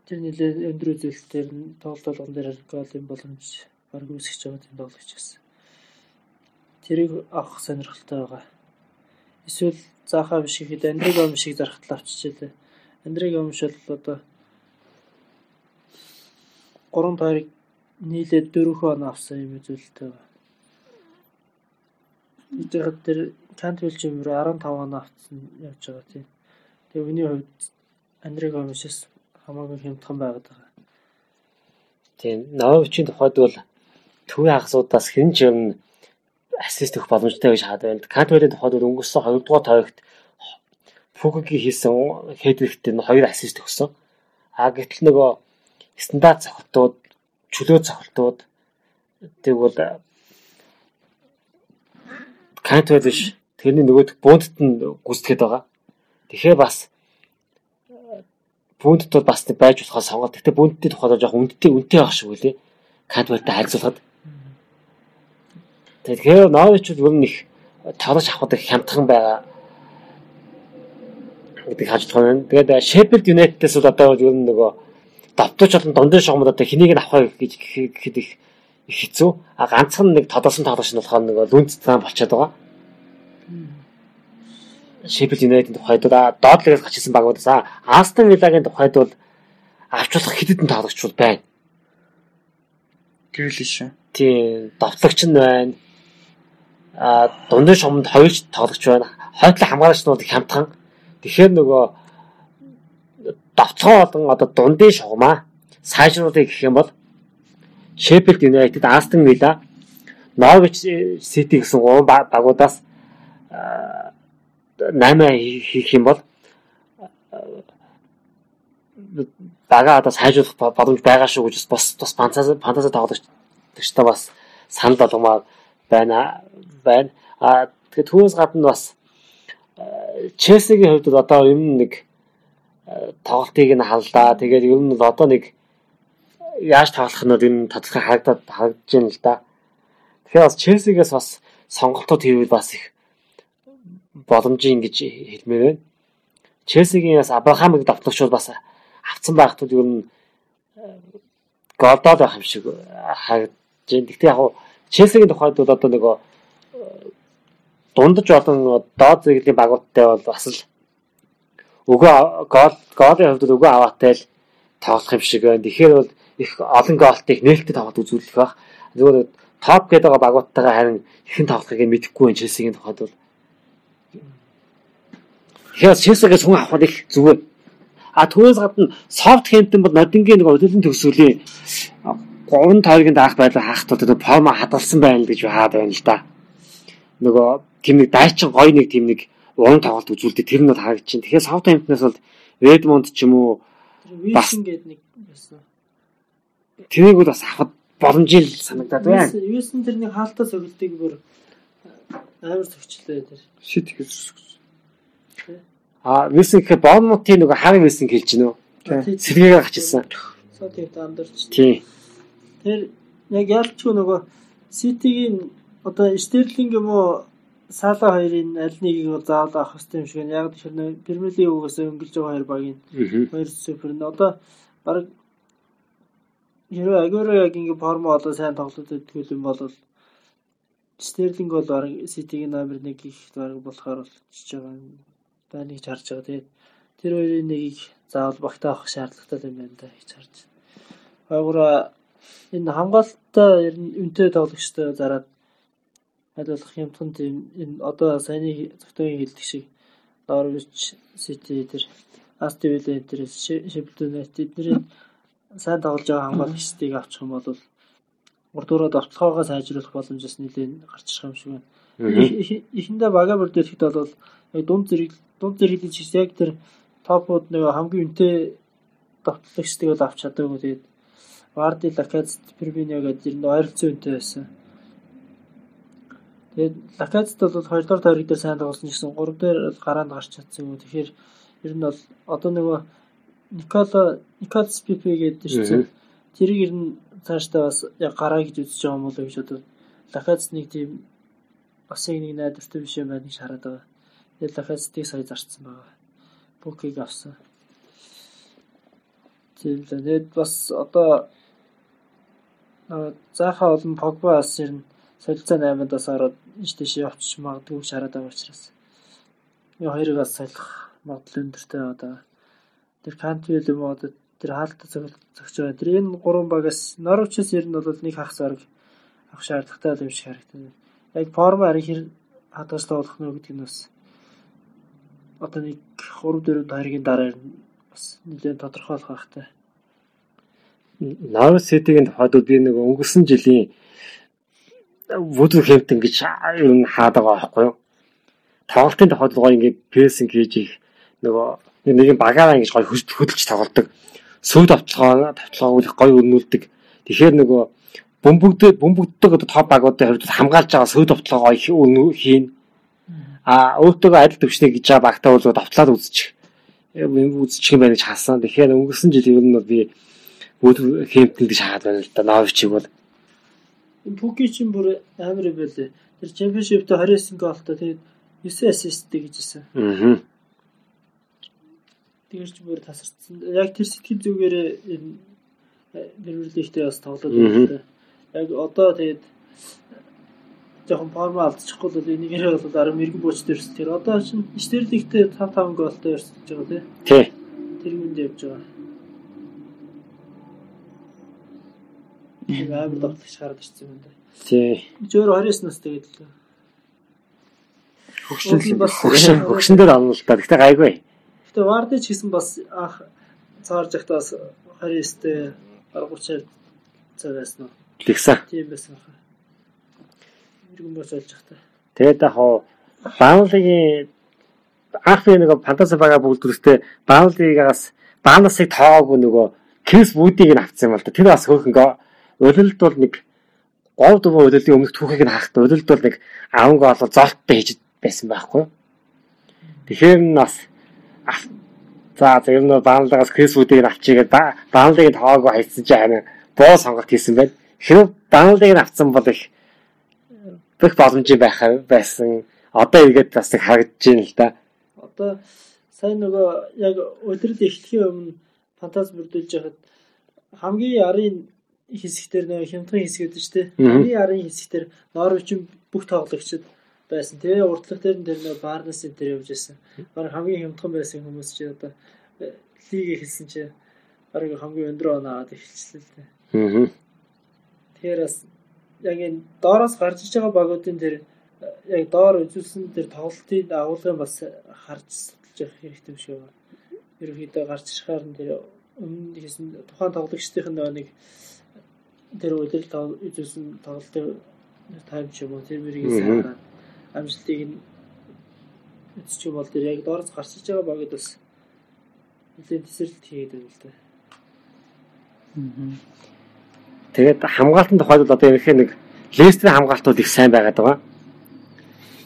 Тэр нэлээд өндөр үзүүлэлтээр тоглолт болгон дээр голын боломж баг үүсгэж байгаа тийм тоглож гэсэн. Тэрийг авах сонирхолтой байгаа. Эсвэл заахаа биш ихэд Андриг ом шиг зархтал авчижээ. Андриг ом шил одоо 3 тойрог нийлээд 4 хон авсан юм үзүүлэлтэй байна. Эцэг тэр Кантвил чимэр 15 он авсан явж байгаа тийм. Тэгээ миний хувьд Андриг омшис хамаагүй хямдхан байгаад байгаа. Тийм. Новичийн тухайд бол төвийн хагасуудаас хэн ч юм ассист өгөх боломжтой гэж хаад байна. Кантвеллийн тухайд бол өнгөрсөн 2 дугаар тойрогт Фукуги хийсэн хедэрэхтээ хоёр ассист өгсөн. А гэтэл нөгөө стандарт цогтууд, чөлөө цогтууд тэгвэл Кантвел биш тэрний нөгөө буундт нь гүйцэтгэд байгаа. Тэгэхээр бас бүүндтүүд бас байж болохоо сонгоод. Гэтэ бүүндтийн тухайд жоох үндтэй үнтэй байх шиг үлээ. Кантвелтэй харьцуулахад Тэгэхээр Нович бол ер нь их тоглож авахд их хямдхан байгаа гэдэг хааж болох юм. Тэгээд Sheffield United-ээс бол одоо ер нь нөгөө давтууч болон дундын шугамд одоо хэнийг нь авах гэж гэхэд их хэцүү. А ганцхан нэг тодорсон тоглогч нь болохоор нөгөө лүнц цаан болчиход байгаа. Sheffield United-ийн тухайд бол доотлогоос гачсан багуудаас Aston Villa-гийн тухайд бол авч болох хэд хэдэн тоглогч бол байна. Гэрлиш. Тийм, давтлагч нь байна дундын шуманд хоёрч тоглогч байна. Хойтлын хамгаалагчнууд хямдхан. Тэгэхээр нөгөө давтгоо болон одоо дундын шугамаа сайжруулах гэх юм бол Sheffield United, Aston Villa, Norwich City гэсэн гурван багуудаас 8 хийх юм бол бага одоо сайжруулах боломж байгаа шүү гэж бас бас фантази фантази тоглогчтой бас санал болгомоор байна байна. А тэгээд түүнээс гадна бас Челсигийн хувьд одоо ер нь нэг тоглолтыг нь халдаа. Тэгээд ер нь одоо нэг яаж тоглох нь ер нь тодорхой харагдаад харагдаж байна л да. Тэгэхээр бас Челсигээс бас сонголтууд хийвэл бас их боломжийн гэж хэлмээр байна. Челсигийн бас Абрахамыг давтлагчуул бас авцсан байхтууд ер нь голдоод байх юм шиг харагдаж байна. Гэхдээ яг Челсигийн тухайд бол одоо нөгөө дундаж олон доод зэрэглэлийн багуудтай бол бас л өгөө гол голын хувьд өгөө аваатай л тоглох юм шиг байна. Тэгэхээр бол их олон голтыг нээлттэй тоглоод үзүүлэх байх. Зүгээр топ гэдэг байгаа багуудтайгаа харин ихэн тоглохыг мэдэхгүй байна Челсигийн тухайд бол. Тэгэхээр Челсигээс хүн авах их зүгээр. А түүнээс гадна Southampton бол Нодингийн нэг удирдлагын төгсгөлийн 3 тойргийн даах байдлаар хаахтууд одоо форма хадгалсан байна гэж хаад байна л да. Нөгөө тийм нэг дайчин гой нэг тийм нэг уран тоглолт үзүүлдэг тэр нь бол харагдаж байна. Тэгэхээр Southampton-аас бол Redmond ч юм уу Вилсон гэдэг нэг байсан. тэрийг бол бас авах боломжтой санагдаад байна. Вилсон тэрний хаалтаа цогцолтыг бүр амар төвчлээ тэр. Шит гэж. А Wilson гэхэд Bournemouth-ийн нөгөө Harry Wilson хэлж гинөө. Сэргээгээ гачилсан. Сотивт амдарч. Тийм. Тэр яг ялчгүй нөгөө Ситигийн одоо Стерлинг юм уу Сала хоёрын аль нэгийг бол заавал авах хэрэгтэй юм шиг байна. Яг нэг Премьер Лиг угаас өнгөлж байгаа хоёр багийн хоёр супер нь одоо баг Хэрвээ Агуро яг ингэ формо одоо сайн тоглоод идэх юм бол Стерлинг бол баг Ситигийн номер 1 их баг болохоор бол чиж байгаа юм. Даныг харж байгаа. Тэгээд тэр хоёрын нэгийг заавал багтаа авах шаардлагатай юм байна да гэж харж байна. Агуро энэ хамгаалттай ер нь үнэтэй тоглогчтой зараад хайлуулах юмтхан тийм энэ одоо саяны зөвхөн хэлдэг шиг Норвич Сити тэр Асти Вилла тэр Шеффилд Юнайтед эдний сайн тоглож байгаа хамгаалагчдыг авчих юм бол урдуураа довтлохоогоо сайжруулах боломжос нэлээд гарч ирэх юм шиг байна. Эхэндээ бага бүрдүүлэхэд бол яг дунд зэрэг дунд зэрэглэж яг тэр топууд нэг хамгийн үнэтэй довтлогчдыг бол авч чадаагүй тэгээд Варди Лакац Пербинио гэдэг ер нь ойролцоо үнэтэй байсан. Тэгээд Лакацт бол 2 дахь тойрог дээр сайн тоглосон гэсэн 3 дээр гараанд гарч чадсан юм. Тэгэхээр ер нь бол одоо нөгөө Никола Николс Пипе гэдэг чинь тэрийг ер нь цаашдаа бас яг гараа гэж үзэж байгаа юм болоо гэж одоо Лакац нэг тийм бас нэг найдвартай биш юм байна гэж хараад байгаа. Тэгээд Лакацтыг сая зарцсан байгаа. Букийг авсан. Тийм л тэгээд бас одоо заахаа олон Погба бас ер нь солилцоо 8-аас ороод иш тийш явчих магадгүй гэж хараад байгаа учраас энэ хоёрыг бас солих магадлал өндөртэй одоо тэр Кантвил юм одоо тэр хаалтаа зогсож байгаа. Тэр энэ гурван багаас Норвичс ер нь бол нэг хагас орог авах шаардлагатай юм шиг харагдана. Яг форм арих хэр хадгалж болох нь гэдэг нь бас одоо нэг 3 4 тойргийн дараа бас нэлээд тодорхойлох хэрэгтэй. Норвич Ситигийн тухайд би нэг өнгөрсөн жилийн Вудл Хэмптон гэж ер нь хаад байгаа байхгүй юу? Тоглолтын гоё ингээд прессинг хийж их нөгөө нэг юм багаараа ингэж гоё хөдөлж тоглолдог. Сүйд авчлага тавчлагаа гоё өрнүүлдэг. Тэгэхээр нөгөө бөмбөгдөө бөмбөгддөг одоо топ багуудын хувьд хамгаалж байгаа сүйд авчлагаа гоё хийн. А өөртөө адил төвчнэ гэж байгаа багтаа бол давтлаад үзчих. үзчих юм байна гэж хаасан. Тэгэхээр өнгөрсөн жил ер нь би Вудл Хэмптон гэж хаад байна л да. Новичиг бол Пуки чинь бүр амар байлээ. Тэр чемпионшипт 29 гоолтой тэгээд 9 ассисттэй гэжсэн. Аа. Тэгэрч бүр тасарсан. Яг тэр сэтгэл зүгээр энэ Премьерлигтэй бас тоглоод байна. Яг одоо тэгээд жоохон форма алдчихгүй л энийгээрээ бол арга мэрэгэн бууч дээрс тэр одоо чинь Стерлигтэй 5 5 гоолтой ярьж байгаа тий. Тий. Тэр юунд явж байгаа. Нэг амар тоглогч гараад ирсэн юм да. Тий. Зөөр 29 настай гэдэг л. Хөгшин бас хөгшин дээр онно л та. Гэтэ гайгүй. Гэтэ Варди ч гэсэн бас анх цаарж явахдаа бас 29-тэй 30 цай байсан уу? Тэгсэн. Тийм байсан хаа. Мэргэн боц олж явахдаа. Тэгээд яг хоо Баунлигийн анх нэг фантази бага бүгдрүүстэй Баунлигаас Баунасыг тоогүй нөгөө Крис Вудиг нь авсан юм л да. Тэр бас хөөхөнгөө Улилд бол нэг 3 4 улилдын өмнөх түүхийг нь хаахад улилд бол нэг 10 гол золттой хийж байсан байхгүй. Тэгэхээр нь бас за зөв нөө баанлагаас Крис Вудийг авчигээд баанлагыг тоогоо хайсан чинь харин боо сонголт хийсэн байна. Хэрэг баанлагыг авсан бол их авах боломж байх байсан. Одоо эргээд бас нэг харагдаж байна л да. Одоо сайн нөгөө яг өдрөд эхлэхийн өмнө фантаз бүрдүүлж яхад хамгийн арын хэсэгтэр нөгөө хямдхан хэсгүүд шүү дээ. Хамгийн арын хэсэгтэр Норвечин бүх тоглогчид байсан. Тэгээ урдлах дээр нь тэр нөгөө Барнес төр явж байсан. Бараг хамгийн хямдхан байсан хүмүүс чи одоо э, лиг эхэлсэн чи бараг хамгийн өндөр оноод эхэлчихлээ л дээ. Аа. Тэгэхээр бас яг энэ доороос гарч иж байгаа багуудын тэр яг доор үзүүлсэн тэр тоглолтын агуулгын бас харж судалж явах хэрэгтэй юм шиг байна. Ерөнхийдөө гарч ирхаар нь тэр өмнө хийсэн тухайн тоглогчдын нэг тэр үйл үзүүлсэн тоглолтын тайм ч юм уу тэр мэрийг сайн амжилтыг нь үзчих бол тэр яг доороос гарч иж байгаа багууд бас нэлээд тесрэлт хийгээд байна л да. Тэгээд хамгаалтын тухайд бол одоо ерөнхий нэг Лестерийн хамгаалтууд их сайн байгаад байгаа.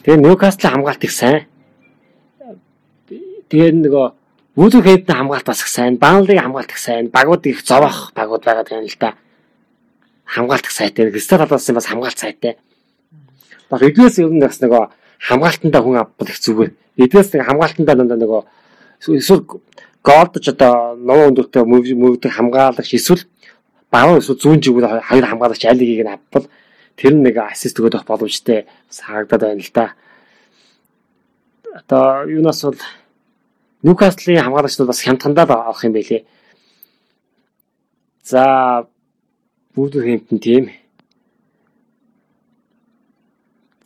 Тэгээд Ньюкаслийн хамгаалт их сайн. Тэгээд нөгөө Вулверхэмптийн хамгаалт бас их сайн, Банлигийн хамгаалт их сайн, багууд их зовоох багууд байгаад байна л да. Хамгаалт их сайтай. Кристал Паласын бас хамгаалт сайтай. Бас эдгээс ер нь бас нөгөө хамгаалтандаа хүн авбал их зүгээр. Эдгээс нэг хамгаалтандаа нөгөө эсвэл голдж одоо нуу өндөртэй мөвдөг хамгаалагч эсвэл багуу эсвэл зүүн жигүүл хоёр хамгаалагч аль нэгийг нь авбал тэр нь нэг ассист өгөх боломжтой бас харагдаад байна л да. Одоо юунаас бол Ньюкаслын хамгаалагч бол бас хямдхандаа авах юм байлээ. За хэмтэн тийм.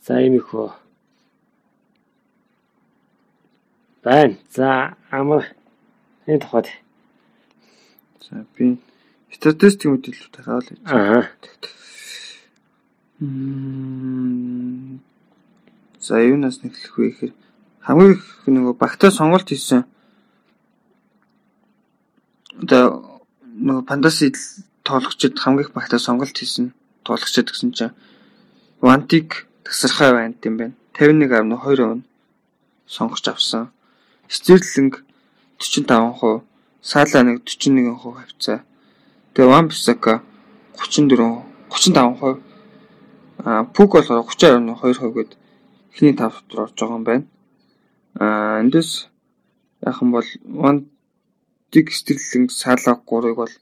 За ийм их хөө. Байна. За амар энэ тухайд. За би статистик мэдээлэлүүд хараал. Аа. За юунаас нэглэх вэ гэхээр хамгийн их нөгөө багтаа сонголт хийсэн. Одоо нөгөө фантаси тоглогчид хамгийн их багтаа сонголт хийсэн тоглогчид гэсэн чинь Вантик тасархай байна юм байна. 51.2% сонгож авсан. Стерлинг 45%, Сала нэг 41% хавцаа. Тэгээ Ван Бисака 34 35%, аа Пук болохоор 30.2% гээд эхний тав дотор орж байгаа юм байна. Аа эндээс юм бол Ван Дик Стерлинг Сала 3-ыг бол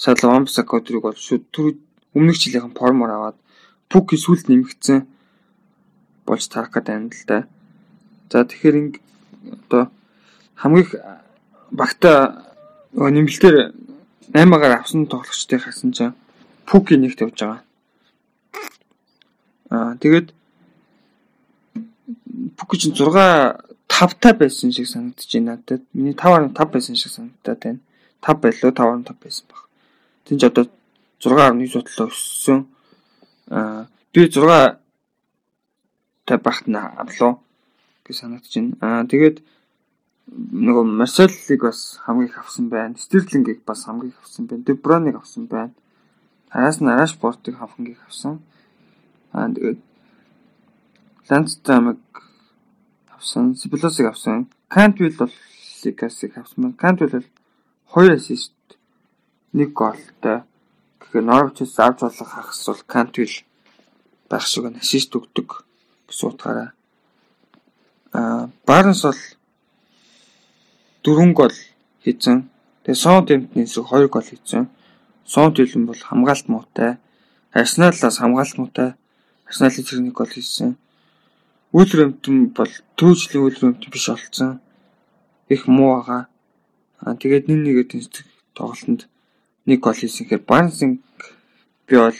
Бисака 4-ыг бол шүд өмнөх жилийнхэн формоор аваад Пук сүлд нэмэгдсэн болж тарах гэдэг юм л да. За тэгэхээр одоо хамгийн их багта нэмэлтээр 8-аар авсан тоглогчдыг хасан чинь Пуки нэгт явж байгаа. Аа тэгээд Пуки чинь 6 5-та байсан шиг санагдаж байна надад. Миний 5.5 байсан шиг санагдаад байна. 5 байлоо 5.5 байсан баг. Тэнд ч одоо 6.1 судлаа өссөн. Аа би 6 та багт авлаа гэж санагдаж байна. Аа тэгээд нөгөө Марселлиг бас хамгийн авсан байна. Стерлингийг бас хамгийн авсан байна. Деброныг авсан байна. Араас нь Араш Портыг хамгийн авсан. Аа тэгээд Ландстамыг авсан. Сиблосыг авсан. Кантвил бол Ликасыг авсан байна. Кантвил бол 2 ассист 1 голтой. Тэгэхээр Норвичс авч болох хагас бол Кантвил байх шиг нь ассист өгдөг гэсэн утгаараа. Аа Барнс бол 4 гол хийсэн. Тэгээ Сон Дэмтний эсрэг 2 гол хийсэн. Сон Дэлэн бол хамгаалт муутай. Арсеналаас хамгаалт муутай. Арсеналын зэрэг нэг гол хийсэн. Үлрэмтэн бол төвчлийн үлрэмтэн биш болцсон. Их муу байгаа. Аа тэгээд нэг нэгэд тоглолтод нэг гол хийсэн хэрэг Барнсинг би бол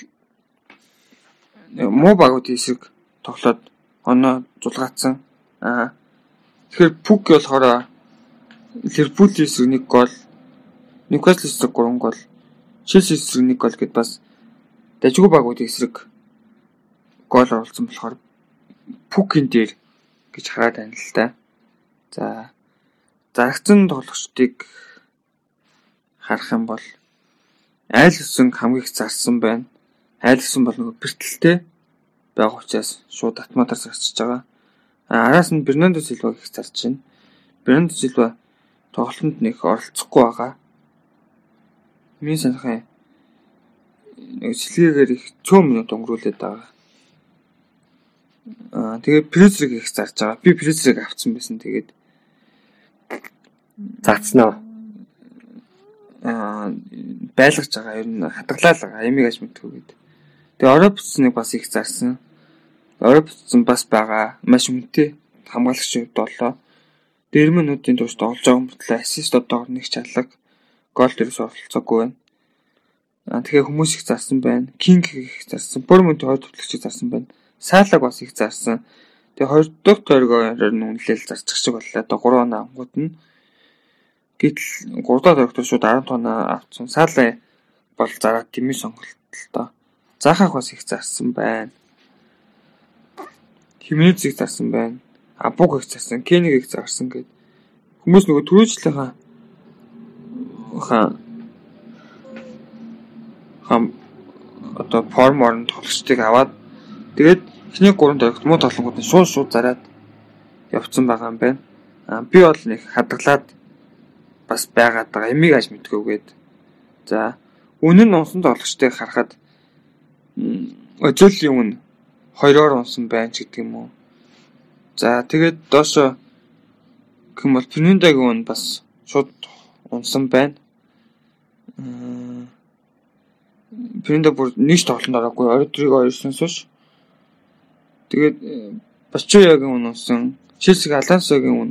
муу багуудын эсрэг тоглоод оноо зулгаацсан. Аа тэгэхээр Пук болохоор Ливерпул эсрэг нэг гол, Ньюкасл эсрэг 3 гол, Челси эсрэг нэг гол гэд бас дажгүй багуудын эсрэг гол оруулсан болохоор Пукин дээр гэж хараад байна л да. За зарагцсан тоглогчдыг харах юм бол айл өсөн хамгийн их зарсан байна. Айл өсөн бол нөгөө бэртэлтэй байгаа учраас шууд автоматар зарчиж байгаа. Араас нь Бернандо Силваг их зарж байна. Бернандо Силва тоглолтод нэг оролцохгүй байгаа. Миний санахын нэг сэлгээгээр их цөөн минут өнгөрүүлээд байгаа. Аа тэгээд Призриг их зарж байгаа. Би Призриг авцсан байсан. Тэгээд Заацнаа. аа байлгаж байгаа. Ер нь хадгалаа амиг аж мэдгүй гээд. Тэгээ орой бүтснэг бас их зарсан. Орой бүтсэн бас байгаа. Маш үнэтэй хамгаалагчийн хувьд болоо. Дэрмэнүүдийн турш тоглож байгаа мөртлөө ассист одоогор нэг чалга гол дээрээс оролцоогүй байна. Аа тэгэхээр хүмүүс их зарсан байна. Кинг их зарсан. Бормонт хоёр төвлөгчийг зарсан байна. Саалаг бас их зарсан. Тэгээ хоёр дахь тойргоор нь үнэлэл зарчих шиг боллоо. Одоо 3 оноо ангууд нь Гэтэл 3 дахь тойрогт шууд 10 оноо авцсан. Саалаа бол зараад тэмээ сонголтолтой. Заахах бас их зарсан байна. Химнэзийг зарсан байна. Абуг их зарсан, Кенийг их зарсан гэд. Хүмүүс нөгөө түрүүжлийнхаа хаа хам одоо форм орон тоглолчдыг аваад тэгээд эхний 3 тойрогт муу нь шууд шууд зараад явцсан байгаа юм байна. Аа би бол нэг хадгалаад бас байгаад байгаа. Эмиг аж мэдгүйгээд. За үнэн унсан тоглогчдыг харахад өжөөлийн үн хоёроор унсан байна ч гэдэг юм уу. За тэгээд доошо гэх бол Фернандагийн үн бас шууд унсан байна. Фернандо бүр нэг тоглолтод ороогүй. Оройдрыг ойрсноос хойш. Тэгээд Бачуягийн үн унсан. Челсиг Алансогийн үн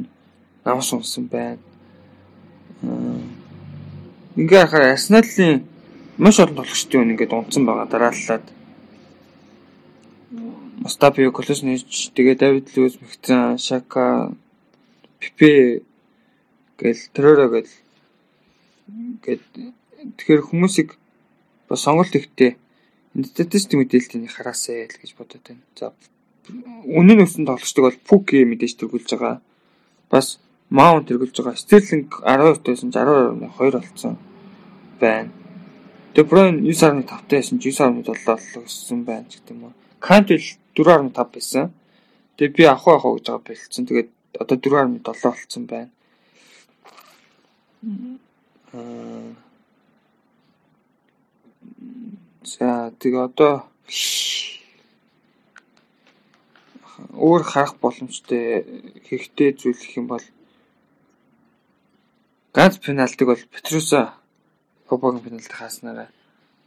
намс унсан байна. Ингээ харахаар Арсеналын маш олон тоглогчдын үн ингээд унтсан байгаа дарааллаад. Мостапио Колоснич тэгээ Давид Луис Мэгцэн Шака Пипе гэл Трора гэл гээд тэгэхээр хүмүүсийг бас сонголт ихтэй статистик мэдээллийг хараасаа л гэж бодод байна. За үнэн өсөн тоглогчдыг бол Пуки мэдээж төрүүлж байгаа. Бас Маунт тэргүүлж байгаа. Стерлинг 12 тайсан 12.2 болсон байна. De Bruyne 9.5 тайсан 9.7 өссөн байна гэдэг юм уу. Кантел 4.5 байсан. Тэгээ би авах авах гэж байгаа болцсон. Тэгээд одоо 4.7 болцсон байна. Аа За тэгээ одоо өөр харах боломжтой хэрэгтэй зүйл гэх юм бол ганц пенальтиг бол Петруса Кобогийн пенальти хааснараа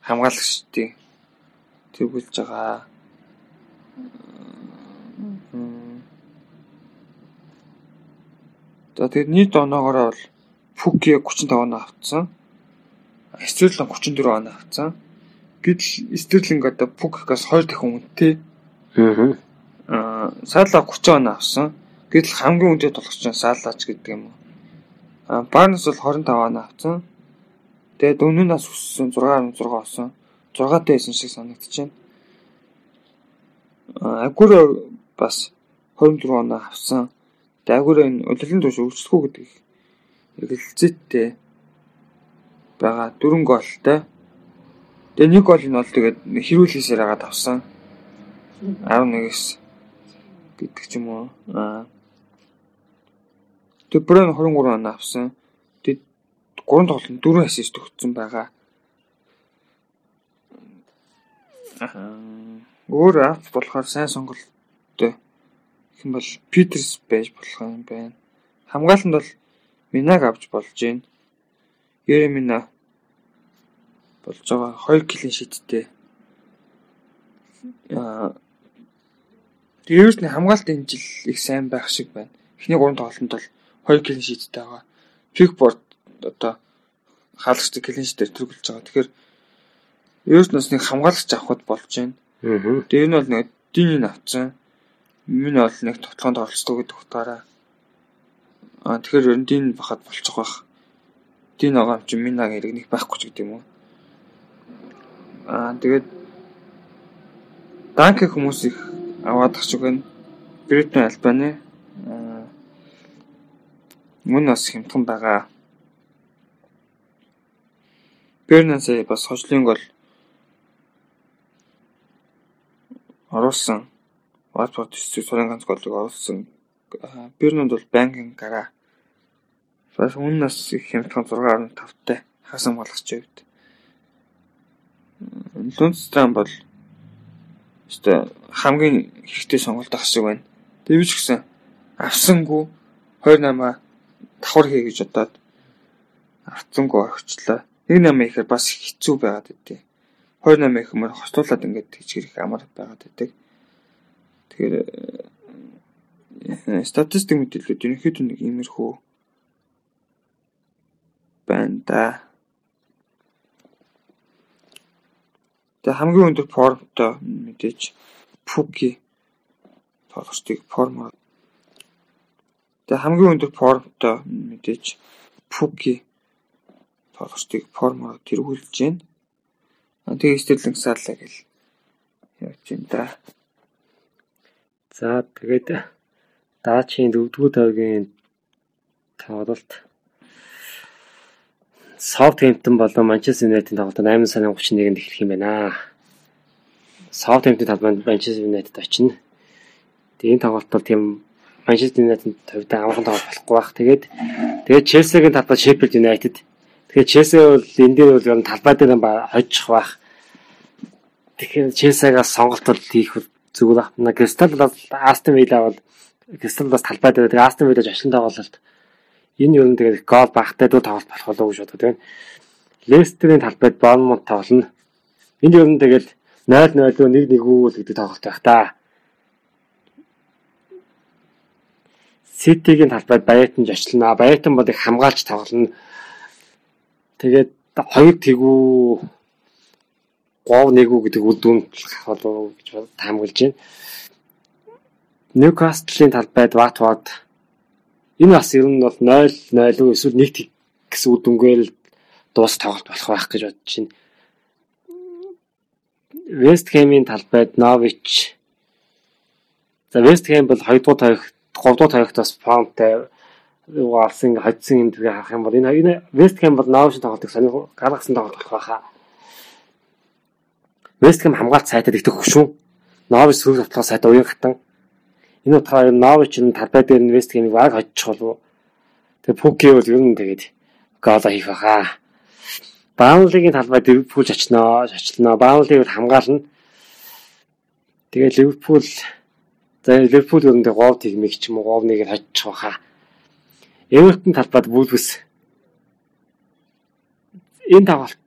хамгаалагчдын тэргүүлж байгаа. За тэгээд нийт оноогоор бол Пуки 35 оноо авцсан. Стерлинг 34 оноо авцсан. Гэтэл Стерлинг одоо Пуккаас 2 дахин үнэтэй. Аа. Саала 30 оноо авсан. Гэтэл хамгийн үнэтэй тоглогч нь Саалаач гэдэг юм уу. Барнс бол 25 оноо авсан. Тэгээд өнөө нас өссөн 6.6 болсон. 6 тайсан шиг санагдчихэв. Аа, Агуро бас 24 оноо авсан. Тэгээд Агуро энэ удирдлын турш өрсөлдөхүү гэдэг эргэлзээтэй байгаа дөрөнгө голтой. Тэгээ нэг гол нь бол тэгээд хэрүүлээсээр хагаад авсан. 11-с гэдэг ч юм уу. Аа. Тэг Брэн 23 оноо авсан. Тэг 3 тоглолтод 4 ассист өгсөн байгаа. Аа. Өөр авт болохоор сайн сонголттой. Юм бол Питерс байж болох юм байна. Хамгаалалтанд бол Минаг авч болж байна. Еремина болж байгаа 2 клин шидтэй. Аа Тэрс нь хамгаалтын жил их сайн байх шиг байна. Эхний 3 тоглолтод бол 2 клин шиттэй байгаа. Пикборд одоо хаалгач клин шит дээр төрүүлж байгаа. Тэгэхээр ерөөс насныг хамгаалагч авахд болж байна. Тэгээ энэ бол нэг диний навцсан. Миний бол нэг тотлоонд оролцдог гэдэг утгаараа аа тэгэхээр ер нь дин бахад болчих байх. Дин байгаа юм чи минаг хэрэг нэг байхгүй ч гэдэг юм уу. Аа тэгээд данк хүмүүс их аваад ахчих гэн Британи Албани мөн бас хямдхан байгаа. Бернансээ бас хожлын гол оруулсан. Ватфорд төсөв сурын ганц голыг оруулсан Бернанд бол банкын гараа. Бас үннээс их хямдхан 6.5-тай хасан болгоч хувьд. Лунстрам бол Өстө хамгийн хэрэгтэй сонголт ах шиг байна. Тэвч гисэн авсангүй 28-аа давхар хий гэж бодоод авцсангүй орчлоо. 18 ихээр бас хэцүү байгаад байдیں۔ 28 их мөр хослуулаад ингээд хичгэрэх амар байгаад байдаг. Тэгэхээр э, статистик мэдээлэлүүд ерөнхийдөө нэг иймэрхүү байна да. Тэгээ хамгийн өндөр формтой мэдээж Пуки тоглогчдыг формоор Тэгээ хамгийн өндөр формтой мэдээж Пуки тоглогчдыг формоор тэргүүлж байна. Тэгээ Стерлинг саалаа гэл явж байна да. За тэгээд Даачийн 4-р тойргийн тоглолт Southampton болон Manchester United тоглолтод 8 сарын 31-нд эхлэх юм байна. Southampton талбайд Manchester United очино. Тэгээд энэ тоглолт бол тийм Manchester United хувьд амархан тоглолт болохгүй бах. Тэгээд тэгээд Chelsea-гийн талбайд Sheffield United. Тэгээд Chelsea бол энэ дээр бол ер нь талбай дээр хожих бах. Тэгэхээр Chelsea-гаас сонголтод хийх зүгээр байна. Crystal бол Aston Villa бол Crystal бас талбай дээр тэгээд Aston Villa жошин тоглолт Энэ юу нэг гол багтай дүү тоглолт болох болов уу гэж боддог тийм. Лестерийн талбайд Борнмут тоглоно. Энэ юу нэг тэгэл 0-0 лөө 1-1 үү гэдэг тоглолт байх та. Ситигийн талбайд Баятан жочлно. Баятан бол их хамгаалж тоглоно. Тэгээд хоёр тэгүү 3-1 үү гэдэг үр дүн болов гэж таамаглаж байна. Ньюкаслийн талбайд Ватфорд Энэ бас ер нь бол 0 0 уу эсвэл 1 гэсэн үр дүнгээр дуус тоглолт болох байх гэж бодож байна. Вест Хэмийн талбайд Нович За Вест Хэм бол 2 дугаар тавих 3 дугаар тавихт бас формтой юу алсан хоцсон юм дгээ харах юм бол энэ энэ Вест Хэм бол Нович тоглолтыг сони гаргасан тоглолт байхаа. Вест Хэм хамгаалт сайтад ихтэй хөшүүн. Нович сөрөг тоглох сайт уян хатан Энэ утгаараа Нович нь талбай дээр инвест гэмиг баг хоцчих болов. Тэгээ Пуки бол ер нь тэгээд гол хийх байхаа. Баунлигийн талбайд Ливерпул очноо, очлоо. Баунлиг хамгаална. Тэгээ Ливерпул за Ливерпул ер нь гов тэгмэг ч юм уу гов нэгээр хоцчих байхаа. Эвертон талбайд Вулвс энэ тоглолт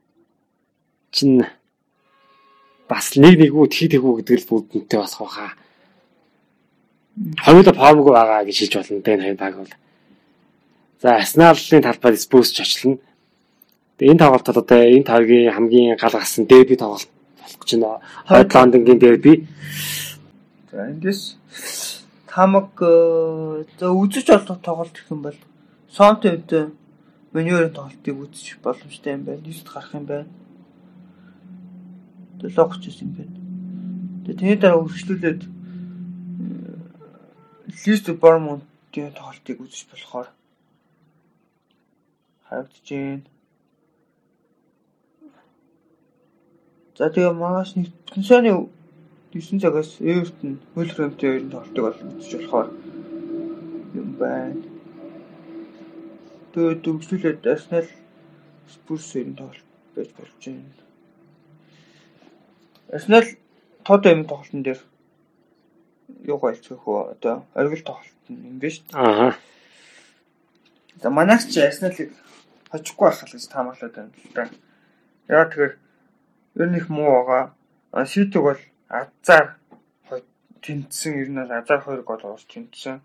чинь бас нэг нэгүү тхий тэгүү гэдэг л бүгдэнтэй бас хаа хоёулаа формгүй байгаа гэж хэлж болно дээ энэ баг бол. За Арсеналын талбайд Спurs ч очлоо. Тэгээ энэ тоглолтод одоо энэ тавгийн хамгийн гал гасан дерби тоглолт болох гэж байна. Хойд Лондонгийн дерби. За эндээс тамаг э, за үзэж олох тоглолт гэх юм бол Сонтевд Мөнөрийн тоглолтыг үзэж боломжтой юм байна. Нийт гарах юм байна. Тэгээ логч юм байна. Тэгээ тэний дараа үргэлжлүүлээд Лист Бормонтын тоглолтыг үзэж болохоор харагдаж байна. За тэгээ маш нэг Тэнсаны 9 цагаас Эвертон Вулверхэмптийн хоёрын тоглолтыг бол үзэж болохоор юм байна. Тэгээ дөрвөлүүлээд Арсенал Спурс хоёрын тоглолт байж болж байна. Тод юм тоглолтын дээр юу гайлцгах вэ? Одоо оргил тоглолт юм биш үү? Аа. За манайх ч Арсеналыг хожихгүй байх гэж таамаглаад байна л да. Яа тэгэхээр ер нь их муу байгаа. Ситиг бол азар тэнцсэн ер нь азар 2 гол уус тэнцсэн.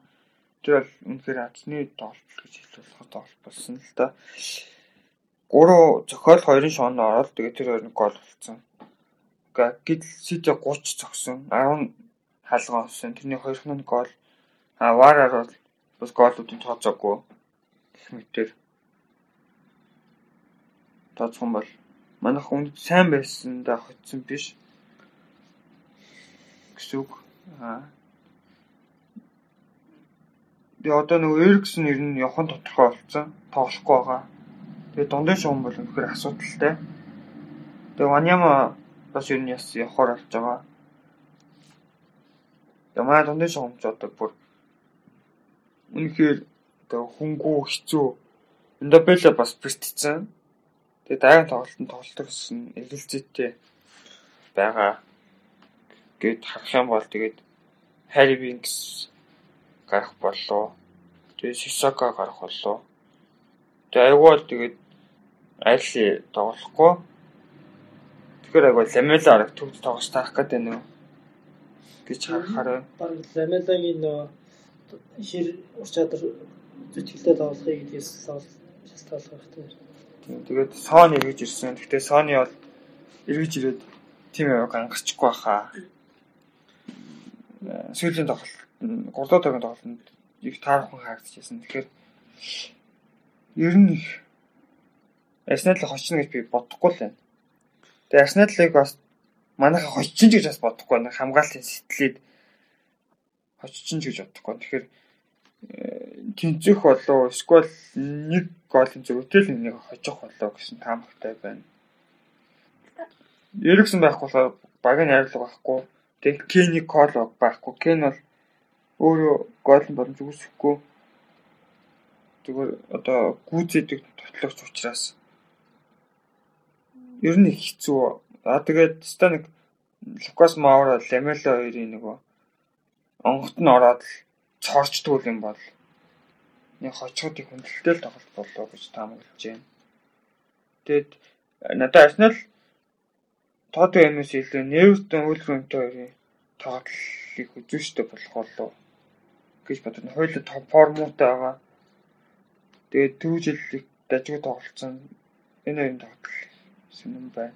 Тэр бол үнэхээр азны тоглолт гэж хэлэх тоглолт болсон л да. 3 зохиол 2-ын шоонд ороод тэгээд тэр хоёр гол болсон. Гэтэл Сити 30 зогсон. 10 хаалга авсан. Тэрний хоёрх нь гол а вараар бол бас голуудын тооцоогүй гэх мэтэр тооцох юм бол манайх үнд сайн байсан да хоцсон биш гэсэн үг. Аа. Тэгээ одоо нөгөө Эриксэн ер нь явхан тодорхой болсон. Тоглохгүй байгаа. Тэгээ дундын шугам бол өнөхөр асуудалтай. Тэгээ Ваняма бас ер нь яс явахаар болж байгаа. Тэгээ манай дундын шугамч одоо бүр үнэхээр одоо хөнгүү хэцүү. Эндобело бас бэртцэн. Тэгээ дайган тоглолтод тоглолдог гэсэн эргэлзээтэй байгаа. Гээд харах юм бол тэгээд Harry Winks гарах боллоо. Тэгээд Sissoko гарах боллоо. Тэгээд айгуул тэгээд Айли тоглохгүй. Тэгэхээр айгуул Lamela арга төвд тоглож таах гэдэг нөө гэж харахаар баг Ламелагийн нөө хэр ур чадвар зүтгэлтэй тоглохыг гэдгээс бол шалтгааллах хэрэгтэй. Тэгээд Sony эргэж ирсэн. Гэхдээ Sony бол эргэж ирээд тим яваг ангарчихгүй баха. Сүүлийн тоглолт 3 дахь тоглолтод их таархан хаагдчихсан. Тэгэхээр ер нь их Арсенал хочно гэж би бодохгүй л байна. Тэгээ Арсеналыг бас манайха хоччин ч гэж бас бодохгүй байна. Хамгаалтын сэтгэлээд хоччин ч гэж бодохгүй. Тэгэхээр тэнцэх болов эсвэл нэг голын зөрүүтэй л нэг хожих болов гэсэн таамагтай байна. Эриксэн байхгүй болохоор багийн найрлага байхгүй. Тэгээ Кени кол байхгүй. Кен бол өөрөө голын боломж үүсэхгүй. Зүгээр одоо гүйцэдэг тотлогч учраас ер нь хэцүү. А тэгээд ста нэг Лукас Маура, Ламела хоёрын нөгөө онгот нь ороод цорчдгүй юм бол нэг хочгодыг хүндэлтэй л тоглолт болоо гэж таамаглаж байна. Тэгэд надад Арсенал тод юмс илүү Нewton Wolverhampton хоёрын тоглолтыг үзүүштэй болох болоо гэж бодсон. Хоёул топ формутай байгаа. Тэгээд дүүжлэлийг дажгүй тоглолцсон. Энэ хоёрын тоглолт сонирн байна.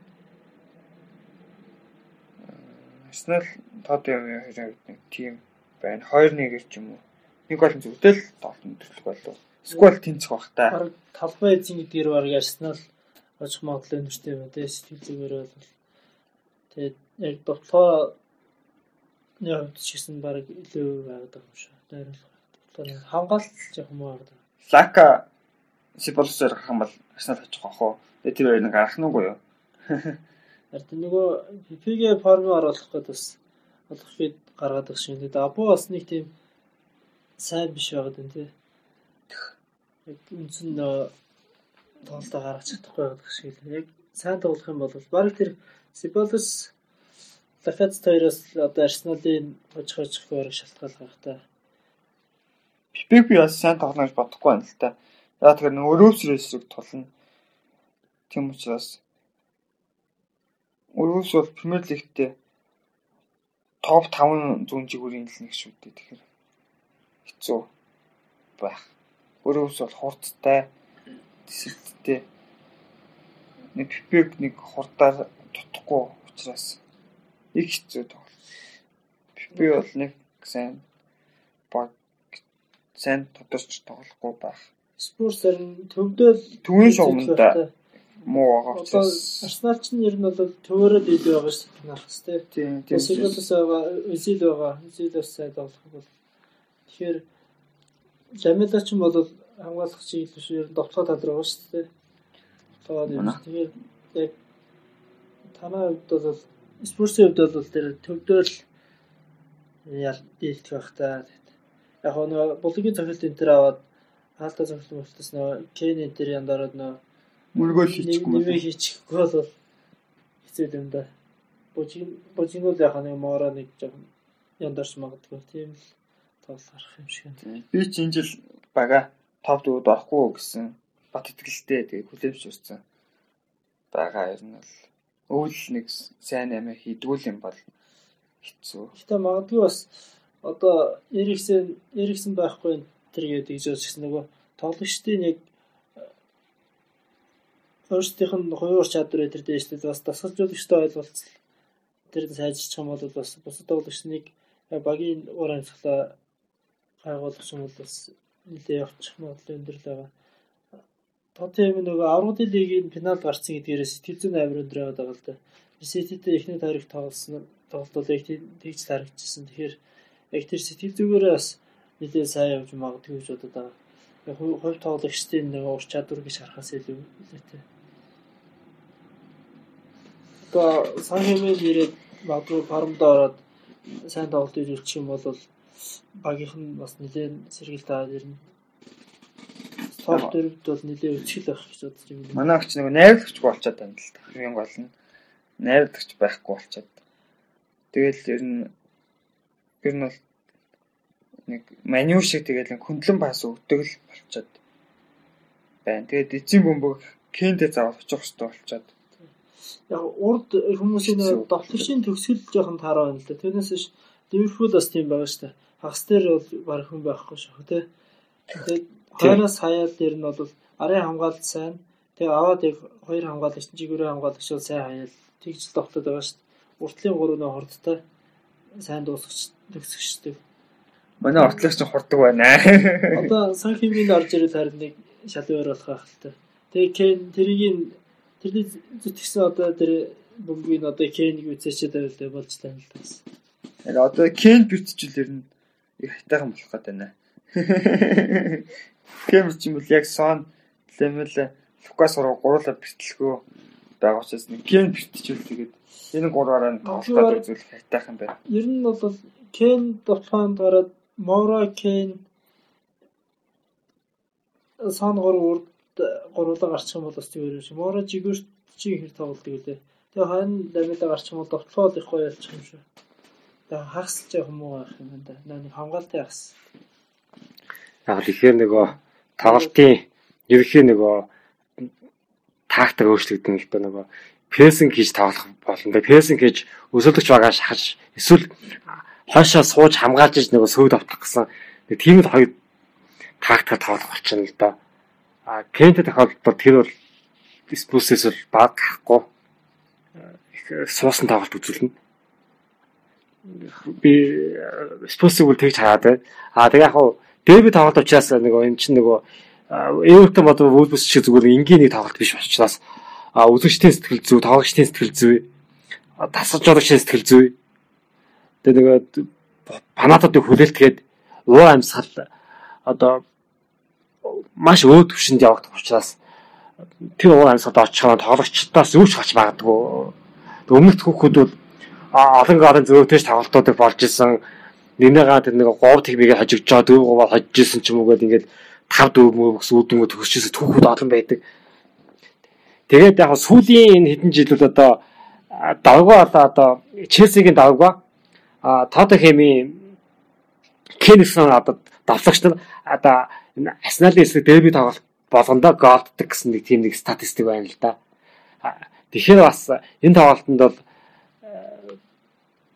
Арсенал тод юм хоёрын тим байна. 2-1 ч юм уу. Нэг гол зүгтэл тоглолт төрлөх болов. Сквал тэнцэх бах та. Талбай эзэн гэдгээр баг Арсенал очих магадлал өнөртэй байна сэтгэл зүгээр бол. Тэгээд яг довтлоо нэг хувьд ч гэсэн баг илүү байгаад байгаа юм шиг. Найруулга. Довтлоо хамгаалт жоох юм аа. Лака Сиболсоор гарах юм бол Арсенал очих واخ уу. Тэгээд тэр хоёрыг гарах нь үгүй юу? Ард нөгөө ПП-гээ форм оруулах гэдэг бас олох бид гаргаад байгаа шиг тэгээд Абу бас нэг тийм сайн биш байгаад байна тий. Яг үндсэн тоглолтоо гаргаж чадахгүй байдаг шиг л яг сайн тоглох юм бол баг тэр Сиболус Лафец хоёроос одоо Арсеналын хожих бараг шалтгаалж байгаа та. Пипек би бас сайн тоглоно гэж бодохгүй байна л та. Яг тэгэхээр өрөөсрөөсөг тулна. Тийм учраас өрөөс бол Премьер лигтээ топ 5 зүүн жигүүрийн л нэг шүү дээ. Тэгэхээр хэцүү байх. Өрөөс бол хурдтай, тэсэлттэй. Нэг пипек нэг хурдаар тутахгүй учраас их хэцүү тоглолт. Пипе бол нэг сайн баг сайн тодорч тоглохгүй байх. Спурс харин төвдөл төвийн шугамда муу байгаа учраас Арсенал ч нэр нь бол төвөөрөө дээд байгаа шүү дээ. Нах хэвчээ. тийм Сигулс байгаа, Үзил байгаа. Үзилээс сайн тоглох бол тэгэхээр Ламела ч бол хамгаалах чиглэл биш ер нь довтлоо тал руу байгаа шүү дээ. Тэгэхээр яг танай хувьд бол Спурсийн хувьд бол тэр төвдөөл ял дийлдэх байх та. Яг нөгөө булгийн цохилт энэ төр аваад хаалтаа цохилт мөлтөс нөгөө Кен энэ төр яндараад нөгөө мөргөөл хийчихгүй нэмээ хийчихгүй бол хэцүү юм да. Бужиг бужигнууд яхаа нэг моороо нэг жоохон яндарч магадгүй тийм л тоглох гарах юм шиг би ч энэ жил бага топ дүүд орохгүй гэсэн бат итгэлтэй тэгээ хүлэмж өгсөн. Бага ер нь бол өвөл нэг сайн амиа хийдгүүл юм бол хэцүү. Гэтэ магадгүй бас одоо Эриксэн Эриксэн байхгүй тэр гэдэг гэж бас нөгөө тоглогчдын яг өөрсдийнх нь хувийн чадвар өдр дээштэй бас дасгалжуулагчтай ойлголцол тэр сайжирчих юм бол бас бусад тоглогчныг багийн уур амьсгалаа гайгуулах юм бол бас нэлээ явчих магадлал өндөр л байгаа. Тоттенхэм нөгөө аврагын лигийн финал гарсан гэдгээрээ сэтгэл зүйн амир өндөр байгаа л да. Сититэй эхний тойрог тоглосон тоглолт бол яг тэгж харагдчихсан. Тэгэхээр яг тэр сэтгэл зүгээрээ бас нэлээ сайн явж магадгүй гэж бодод байгаа. Яг хувь тоглогчдын нэг ур чадвар гэж харахаас илүү нэлээтэй. Одоо сан хэмээн ирээд магадгүй фармд ороод сайн тоглолт үзүүлчих юм бол багийнх нь бас нэлээд сэргийл таад ирнэ. Топ дөрөвд бол нэлээд өчгөл байх гэж бодож юм. Манай огч нэг найрлагч болчиход байна л та. Хамгийн гол нь найрлагч байхгүй болчиход. Тэгэл ер нь ер нь бол нэг маньюр шиг тэгэл хөндлөн бас өгдөг л болчоод байна. Тэгээд эцсийн бөмбөг Кентэй заавал очих хэрэгтэй болчоод яг урд хүмүүсийн долтөршийн төгсгөл жоохон таараа байна л да. Тэрнээс ш Ливерпул бас тийм байгаа шүү дээ. Хагас дээр бол баг хүн байхгүй шүү. Тэгээд хойноос хаяал дээр нь бол арын хамгаалалт сайн. Тэгээ аваад яг хоёр хамгаалагч жигүүрээ хамгаалагч бол сайн хаяал тэгж тогтоод байгаа шүү дээ. Уртлын гурав нөө хурдтай сайн дуусгач төгсгчтэй. Манай уртлагч нь хурдаг байна. Одоо сан химийн орж ирэл харин нэг шалвар болох л та. Тэгээ Кен тэрийг тэрний зүтгэсэн одоо тэр бөмбөгийг одоо Кенийг үцээчээд байвал болж тань л тас. Яг одоо Кен битчил ер нь их хайтайхан болох гээд байна. Кен ч юм бол яг сон Лемел Лукас руу гурлаа бэлтэлгөө байгаа учраас нэг Кен битчил тэгээд энэ гураараа нь тоглоод үзүүлэх хайтайхан байна. Ер нь бол Кен тоглоонд гараад Мора Кен сан гур урд гурлаа гарчих юм бол бас зүгээр юм шиг. Мора жигүүр чи хэр тоглолдог үлээ. Тэгээ хань ламилаа гарчих юм бол довтлоод их гоё ялчих юм шүү. Тэгээ хагас ч юм уу байх юм да. Нэг хамгаалтай хагас. Яг тэгэхээр нөгөө тоглолтын ерөнхий нөгөө тактик өөрчлөгдөн л доо нөгөө прессинг хийж тоглох болно. Прессинг хийж өсөлтөж байгаа шахаж эсвэл хойшоо сууж хамгаалж иж нөгөө сөвд автах гэсэн тийм л хоёр тактикаар тоглох болчихно л доо. А Кент тохиолдолд тэр бол спусээс бол баг гарахгүй их суусан тоглолт үзүүлнэ. Би спусыг бол тэгж хараад байна. А тэгээ яг хуу Дэви тоглолт учраас нөгөө эн чинь нөгөө Эвертон бодвол Вулбс шиг зүгээр энгийн нэг тоглолт биш учраас үзэгчдийн сэтгэл зүй, тоглогчдын сэтгэл зүй, тасалж байгаагийн сэтгэл зүй. Тэгээ нөгөө фанатуудыг хүлээлтгээд уу амьсгал одоо маш өөр төвшөнд явагдах учраас тэр уур амьсгалд очихоор тоглогчдоос юу ч гарч магадгүй. Өмнөх хүүхдүүд бол олон гарын зөөвтэйж тоглолтуудыг болж исэн. Нинэгаа тэр нэг говь техникийг хожигдж байгаа дөрөв говь хожиж исэн ч юм уу гэдэг ингээд тав дөрөв мөвс үүдөнгө төгсчихсэн түүхүүд олон байдаг. Тэгээд яг сүүлийн энэ хэдэн жилүүд одоо давгаа одоо одоо Челсигийн давгаа а Тоттенхэмийн Кенсон одоо давлагч нар одоо Арсеналын эсрэг дерби тоглолт болгондоо голддаг гэсэн нэг тийм нэг статистик байна л да. Тэгэхээр бас энэ тоглолтод бол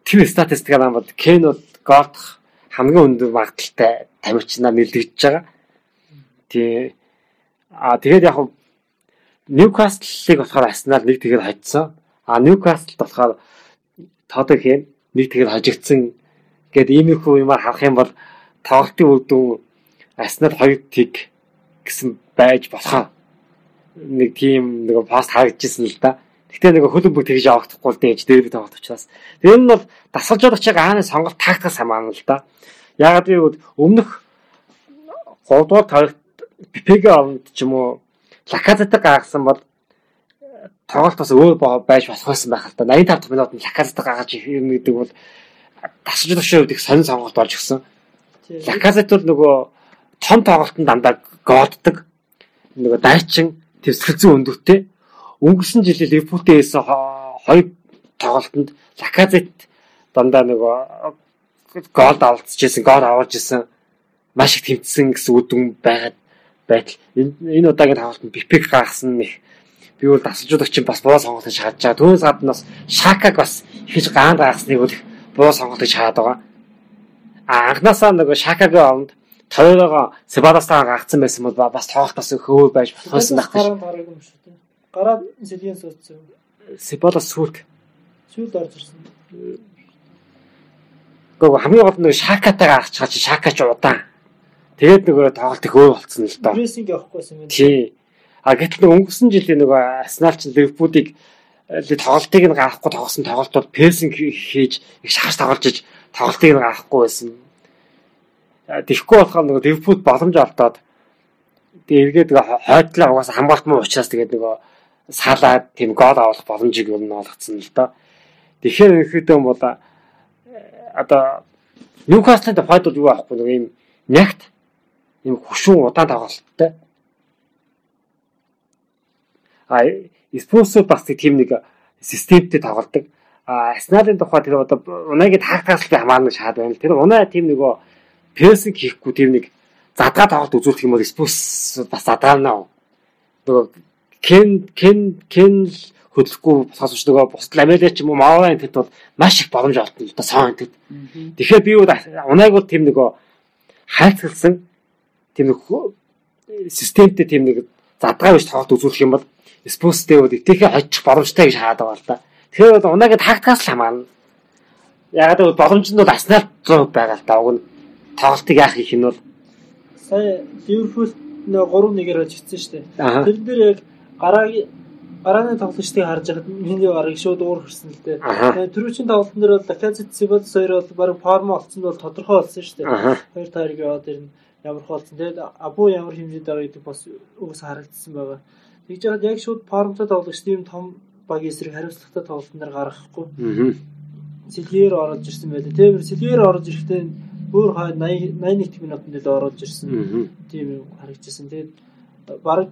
тэр статистикаар хамбад Кенод голдох хамгийн өндөр магадaltaй тамирчнаар нэлдэгдэж байгаа. Тий. А тэгээд яг Ньюкаслыг болохоор Арсенал нэг тэгээд хожсон. А Ньюкасл болохоор Тоттенхэм нэг тэгээд хожигдсан гэдэг иймэрхүү юмар харах юм бол тоглолтын үр дүн Арсенал хоёр тиг гэсэн байж болохоо нэг тийм нэг пост харагдчихсан л да. Гэхдээ нэг хөлөг бүх тэгж явахдахгүй л дэж дээр тоглох учраас. Тэр нь бол дасгалж чиг ааны сонголт тактикас хамаана л да. Ягаад гэвэл өмнөх 3 дугаар тарихт ППГ аванд ч юм уу Лаказетаг гаргасан бол тоглолт бас өөр байж болох байсан байх л да. 85 дахь минутанд Лаказетаг гаргаж ирэх гэдэг бол дасгалж байгаа үед их сонир сонголт болж гисэн. Лаказет бол нөгөө том тоглолтод дандаа голддог. Нөгөө дайчин төвсгөлзэн өндөртэй. Өнгөрсөн жилийн Ливерпултэй хэлсэн хоёр тоглолтод Лаказет дандаа нөгөө гол авалцчихсэн, гол авалж исэн маш их тэмцсэн гэсэн үд дүн байгаад байтал энэ удаагийн тоглолтод Бипек гаргасан нэг би бол дасалжуулагч бас боо сонголтыг шаардж байгаа. Түүнээс гадна бас Шакаг бас ихэж гаанд гаргасныг бол боо сонголтыг шаад байгаа. А анхнаасаа нөгөө Шакагийн оронд Тойрогоо Себадастаа гагцсан байсан бол бас тоглолтоос хөвөө байж болохсон байх гараа Гараад Сэлиен суудсан. Себадас сүлд Сүүлд орж ирсэн. Гэхдээ хамгийн гол нь Шакатайгаа гарч чаа чи Шакач удаан. Тэгээд нөгөө тоглолт их өөр болцсон л доо. Прессинг явахгүйсэн юм. Тий. А гэтэл өнгөрсөн жилийн нөгөө Арсенал ч Ливерпулийг тоглолтыг нь гаргахгүй тоглосон тоглолтууд прессинг хийж их шахаж тоглож иж тоглолтыг нь гаргахгүй байсан Тэгэхгүй болохоор нөгөө Ливерпул боломж олдоод тэгээд эргээд хойдлоо угаасаа хамгаалт муу учраас тэгээд нөгөө салаад тийм гол авах боломжийг нь олгоцсон л доо. Тэгэхээр ерөөхдөө бол одоо Ньюкаслын тухайд бол юу аахгүй нөгөө юм нягт юм хөшүүн удаан тоглолттой. А Спурс бас тийм нэг системтэй тоглолдог. А Арсеналын тухай тэр одоо унагийн тактикаас би хамаарна шаад байна л. Тэр унаа тийм нөгөө прессинг хийхгүй тийм нэг задгаа тоглолт үзүүлэх юм бол Спус бас задаанаа. Нөгөө кен кен кен хөдлөхгүй босгоос ч нөгөө бусад ламелэ ч юм уу мааваа энэ бол маш их боломж олдно л да сон энэ. Тэгэхээр би унааг бол тийм нөгөө хайцгалсан тийм нэг системтэй тийм нэг задгаа биш тоглолт үзүүлэх юм бол Спустэй бол итгэхээ хожих боломжтой гэж хаад байгаа л да. Тэгэхээр бол унааг тактикаас л хамаарна. Яг л боломж нь бол Арсенал 100% байгаа л да. Уг нь тоглолтыг яах их нь бол сая Ливерпул нөө 3-1-ээр очсон шүү дээ. Тэр дээр яг гараагийн гарааны тоглолтыг харж байхад миний гараг шууд уур хүрсэн л дээ. Тэгээ түрүүчийн тоглолтын дээр бол Лаказет Сибалс хоёр бол бараг форм олцсон бол тодорхой болсон шүү дээ. Хоёр таарыг яваад ирнэ ямар болсон. Тэгээд Абу ямар хэмжээнд байгаа гэдэг бас угс харагдсан байгаа. Тэгж яагаад яг шууд формтой тоглогч тийм том багийн эсрэг хариуцлагатай тоглолтын дээр гаргахгүй. Сильвер орж ирсэн байлээ. Тэр Сильвер орж ирэхдээ бүр 80 81 минутанд л орж ирсэн. Тийм харагдчихсан. Тэгээд бараг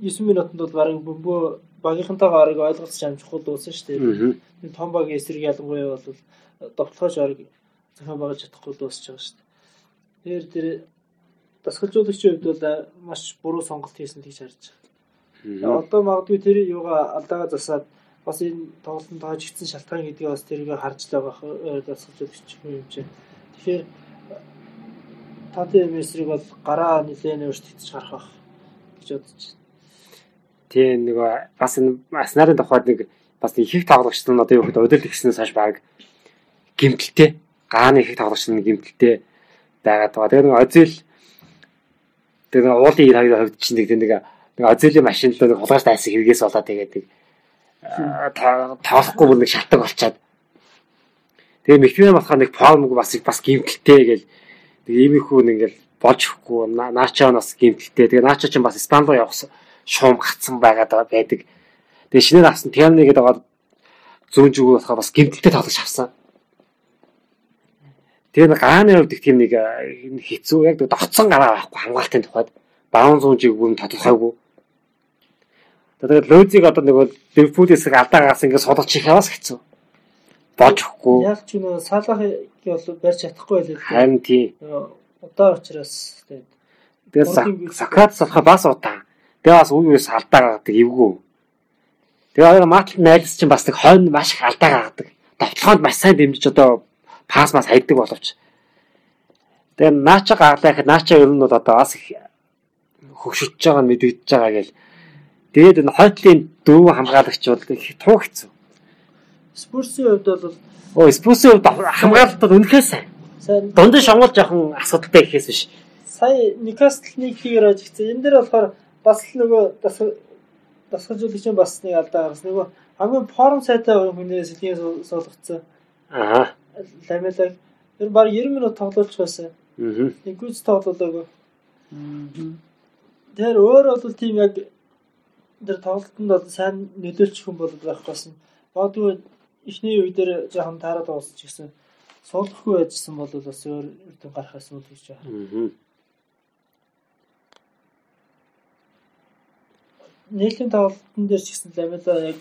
9 минутанд бол бараг бөмбөө багийнхантайгаа арыг ойлголцож амжихгүй дууссан шүү дээ. Том багийн эсрэг ялангуяа бол довтлохоож арыг зохион байгуулж чадахгүй дуусч байгаа шүү дээ. Тэр тэр дасгалжуулагчийн хувьд бол маш буруу сонголт хийсэн гэж харж байгаа. Одоо магадгүй тэр юугаа алдаагаа засаад бас энэ тоглолтод тоожигдсан шалтгаан гэдгийг бас тэрийг харж л байгаа дасгалжуулагч юм чинь. Тэгэхээр Таты месрийг бол гараа нэлээд өөрчлөж гарах гэж бодож байна. Тийм нөгөө бас энэ Аснарын тухайд нэг бас их их тоглогч нь одоо юу гэхэд удирд гиснээс хойш баг гимтэлтэй гааны их тоглогч нь гимтэлтэй байгаад байгаа. Тэгээ нэг Озил тэгээ уулын 92 хувьд чинь нэг нэг нэг Озилийн машин л нэг хулгайч тайсан хэрэгээс болоод тэгээд нэг тоглохгүй бүр нэг шатаг болчаад тэгээ Мективэн болохоор нэг формг бас бас гимтэлтэй гэл нэг иймэрхүү нэг ингээл болж өгөхгүй наачаа нас гимтэлтэй тэгээ наачаа чинь бас Испани руу явсан шуум гацсан байгаад байдаг. Тэгээ шинээр авсан Тиамны гэдэг байгаа зүүн зүгөө болохоор бас гимтэлтэй тоглож авсан. Тэгээ нэг гааны хувьд их тийм нэг хэцүү яг доцсон гараа байхгүй хамгаалтын тухайд баун зүүн зүг бүр тодорхойгүй. Тэгээд Лозиг одоо нэг Ливерпулээс алдаа гарсан ингээд судалж их яваас хэцүү. Болж өгөхгүй. Яг ч нөө салах бол барьж чадахгүй байлээ. Харин тий. Удаа учраас тэгээд Сакрат салах бас удаан. Тэгээ бас үе үес алдаа гаргадаг эвгүй. Тэгээ одоо Матл найлс чинь бас нэг хойно маш их алдаа гаргадаг. Довтлохонд маш сайн дэмжиж одоо пас мас хайдаг боловч. Тэгээ наача гарлаа гэхэд наача ер нь бол одоо бас их хөгшөж байгаа нь мэдэгдэж байгаа гэл. Тэгээд энэ хойтлын дөрөв хамгаалагч бол их туу хэцүү. Спурсийн хувьд бол оо Спурсийн хувьд хамгаалалт бол үнэхээр сайн. Сайн. Дундын шонгол жоохон асуудалтай гэхээс биш. Сая Никаслны хийгээр ажигц. Энэ дээр болохоор бас л нөгөө дасгалжуулагч бас нэг алдаа гаргасан. Нөгөө хамгийн форм сайтай хүний сэлгийн суулгацсан. Аа. Ламелаг тэр баг 90 минут тоглуулж байсан. Аа. Инкүүц тоглоулаагүй. Тэр өөр бол тийм яг тэр тоглолтод бол сайн нөлөөлчих хүн бол байх байсан. Багдгүй эхний үе дээр жоохон таарад уусч гисэн. Суулгахгүй байжсэн бол бас өөр үр гарах асуудал гэж байна. Аа. Нийтийн тоглолтын дээр ч гэсэн Ламела яг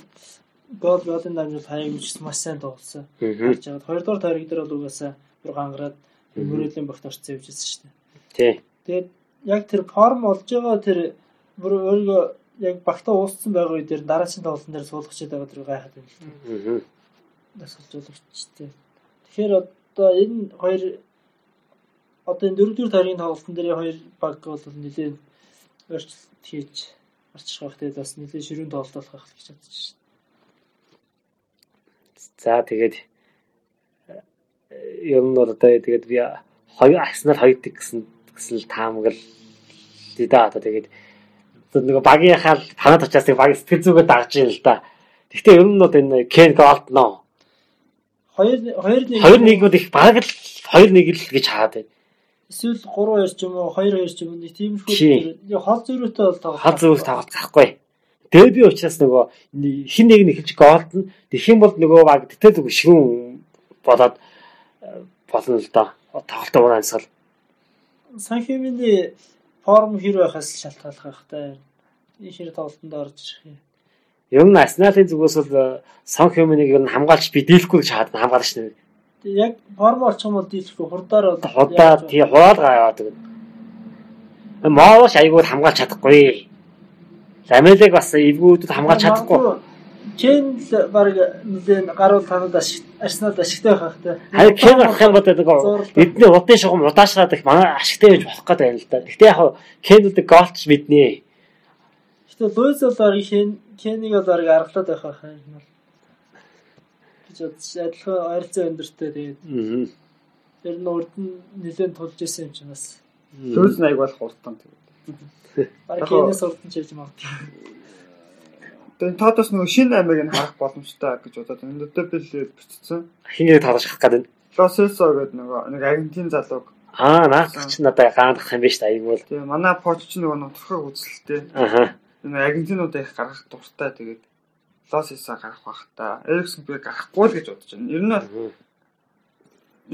гол голын дамжуул хаяг үжигс маш сайн тоглосон. Харж байгаа. Хоёрдугаар тойрог дээр бол угаасаа бүр гангараад мөрөөдлийн багт орцсон явж байсан шүү дээ. Тий. Тэгээд яг тэр форм олж байгаа тэр бүр өөрийгөө яг багтаа ууссан байгаа үе дээр дараагийн тоглолтын дээр суулгачаад байгаа тэр гайхаад байна л дээ. Аа. Дасгалжуулагчтэй. Тэгэхээр одоо энэ хоёр одоо энэ дөрөвдүгээр тойргийн тоглолтын дээр хоёр баг бол нэлээд өөрчлөлт хийж гарчих байх тэгээд бас нэлээд ширүүн тоглолт болох байх гэж бодож байна. За тэгээд ер нь бол одоо тэгээд би хоёр арсенал хоёрдаг гэсэн гэсэн л таамаглал даа одоо тэгээд нэг багийнхаа танад очиас нэг баг сэтгэл зүгээ дагж юм л да. Гэхдээ ер нь бол энэ Кен Голдно хоёр хоёр нэг хоёр нэг бол их баг л хоёр нэг л гэж хаад байна. Эсвэл 3 2 ч юм уу 2 2 ч юм уу тиймэрхүү хол зөрүүтэй бол тоглох. Хол зөрүүс тоглох байхгүй. Тэгээд би учраас нөгөө хин нэг нь эхэлж голдно. Тэгэх юм бол нөгөө баг тэтэл шигүүн болоод болно л доо. Тоглолтоо уран ансгал. Санхимны форм хэр байхаас шалтгаалах байх та. Энэ шир тоглолтонд орж ирэх юм. Ер нь Арсеналын зүгээс бол э, Сон Хэмэнийг ер нь хамгаалч би дийлэхгүй гэж хаад хамгаалагч нэ. Яг форм орчих юм бол дийлэхгүй хурдаар Худаа тий хуваалгаа яваад тэгээд. Моовш айгууд хамгаалж чадахгүй. Ламелэг бас эвгүүдэд хамгаалж чадахгүй. Кен л баг нэгэн гаруул танад Арсенал ашигтай байх хэрэгтэй. Харин Кен авах юм бол нэг бидний удын шугам удаашраад их манай ашигтай байж болох гэдэг юм л да. Гэтэ яг Кен үдэг голч мэднэ. Гэтэ Луис бол Кен Кенийг бол арга аргалаад байх байх юм бол. Адилхан ойролцоо өндөртэй тэгээд. Тэр нь урд нь нэлээд тулж исэн юм чинь бас. Луис найг болох уртан тэгээд. Бараг Кенээс урд нь чийж магадгүй. Тэгээд тоодоос нөгөө шинэ аймаг нь харах боломжтой гэж бодоод энэ дэбэл бичсэн. Хингээ таалж хах гэдэг. Лосельсо гэдэг нөгөө нэг Аргентин залууг Аа, наадах чинь надад гаандах юм биш та айгуул. Тэгээ манай поч ч нөгөө нутгахыг үзэлтэй. Аха. Энэ Аргентинуудаа их гаргах дуртай тэгээд Лосельсо гарах бах та. Эриксэн би гарахгүй л гэж бодож байна. Ер нь бол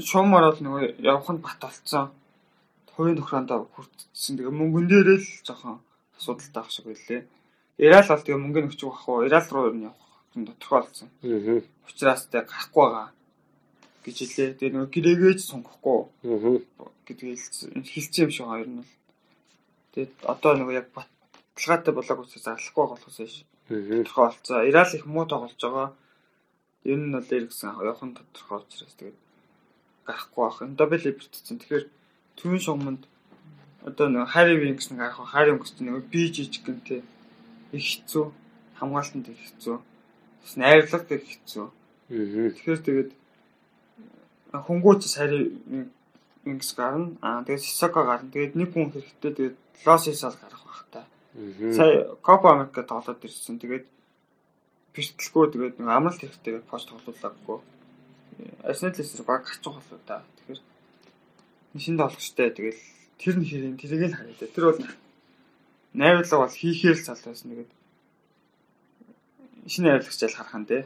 шуумаар бол нөгөө явах нь бат болцсон. Хувийн тохирондоо хүртсэн. Тэгээ мөнгөн дээрээ л жоохон асуудалтай ах шиг байлээ. Ирал бол тэгээ мөнгөний өчөг ах уу? Ирал руу нь явах юм тодорхой болсон. Аа. Учираас тэ гарахгүй байгаа гэж хэлээ. Тэгээ нөгөө гэрээгээч сонгохгүй Аа. гэдгийг хэлсэн юм шиг хоёр нь л. Тэгээд одоо нөгөө яг баталгаатай болоог учраас алахгүй болохоос биш. Болцоо. Ирал их муу тоглож байгаа. Энэ нь бол эргэсэн явах нь тодорхой учраас тэгээд гарахгүй байх. Дабл эвертсэн. Тэгэхээр түүний шугамд одоо нөгөө Хари Винкс нэг арах Хари Винкс нэг би жижиг гэнтэй их хэцүү хамгаалтанд их хэцүү. Бас найрлагт их хэцүү. Тэгэхээр тэгээд хөнгөөч сари Винкс гарна. Аа тэгээд Сисоко гарна. Тэгээд нэг хүн хэрэгтэй тэгээд Лосисал гарах. Аа. Сая Копа Америка тоглоод ирсэн. Тэгээд бэртэлгүй тэгээд нэг амралт хэрэгтэй гэж пост тоглуулаагүй. Арсеналээс баг хачих болоо да. Тэгэхээр шинэ тоглогчтой тэгээд тэр нь хэрэг тэрийг л харъя. Тэр бол найруулга бол хийхээр л цал байсан. Тэгээд шинэ найруулагч л харах нь те.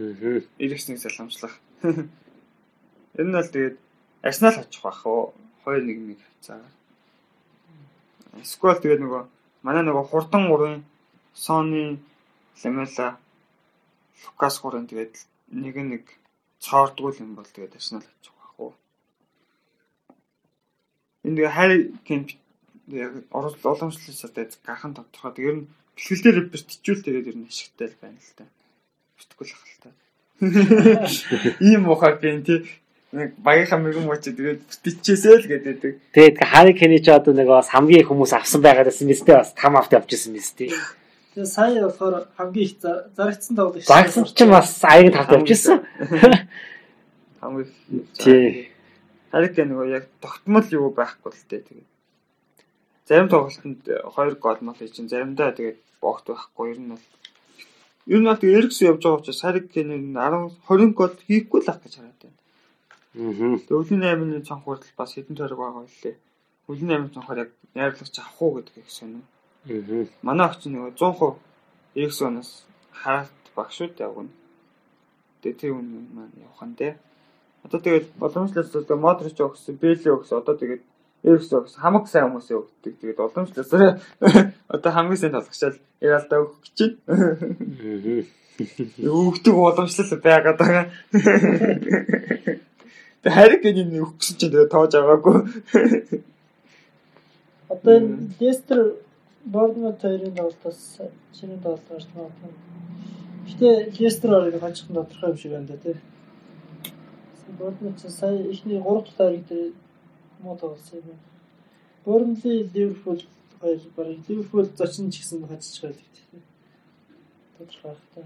Аа. Эргэснийг саламжлах. Энэ нь бол тэгээд Арсенал очих байх уу? 2-1-1 хацаа. Эсвэл тэгээд нөгөө манай нөгөө хурдан урын Сони Ламела Лукас гурын тэгээд нэг нэг цоордгүй юм бол тэгээд Арсенал очих байх уу? Энэ тэгээ хайр кемп яг уламжлалсаа тэгээд гархан тодорхой. Тэгээд ер нь бэлтгэл дээр бэртчүүл тэгээд ер нь ашигтай л байна л та. Бэртгэл ах л та. Ийм мухай гэн тий нэг багийнхаа мөрөн мөч тэгээд бүтчихээсэй л гэдэг. Тэгээд Хари Кени ч одоо нэг бас хамгийн их хүмүүс авсан байгаад байсан мэт бас там авт явж исэн мэт тий. Тэгээ сая болохоор хамгийн их за- зарагдсан тоглогч. Загсан ч бас аяг тавт явж исэн. Хамгийн Тий. Харик нөгөө яг тогтмол юу байхгүй л дээ тэгээд. Зарим тоглолтод хоёр гол мал хийж чинь заримдаа тэгээд богт байхгүй ер нь бол бол тэгээд эргэсэн явж байгаа учраас Харик Кенийн 10 20 гол хийхгүй л ах гэж хараад байна. Өвлийн 8-ны цонх хүртэл бас хэдэн тойрог байгаа үлээ. Өвлийн 8 цонхоор яг найрлагч авах уу гэдэг их. Аа. Манай охин нөгөө 100% эргэсэнээс хараад баг шүү дээ яг нь. Тэгээд тэр үн маань явах нь дээ. Одоо тэгээд боломжлолоос одоо Модрич өгсөн, Бэле өгсөн. Одоо тэгээд Эрикс өгсөн. Хамаг сайн хүмүүс өгдөг. Тэгээд боломжлолоос одоо хамгийн сайн толгочаал Иралда өгөх гэж байна. Өгдөг боломжлол байгаад байгаа. Тэгээд хариг гэнийн өгөх гэсэн чинь тэгээд тоож аваагүй. Одоо Лестер Борнмут хоёрын тоглолтоос шинэ тоглолт гарч байгаа. Гэтэ Лестер орыг хожих нь тодорхой юм шиг байна да тий. Борнмут ч сая ихний 3 дахь тойрог дээр муу тоглосон юм. Борнли Ливерпул хоёр барыг Ливерпул зочин ч гэсэн хожиж байгаа гэдэг. Тодорхой байх та.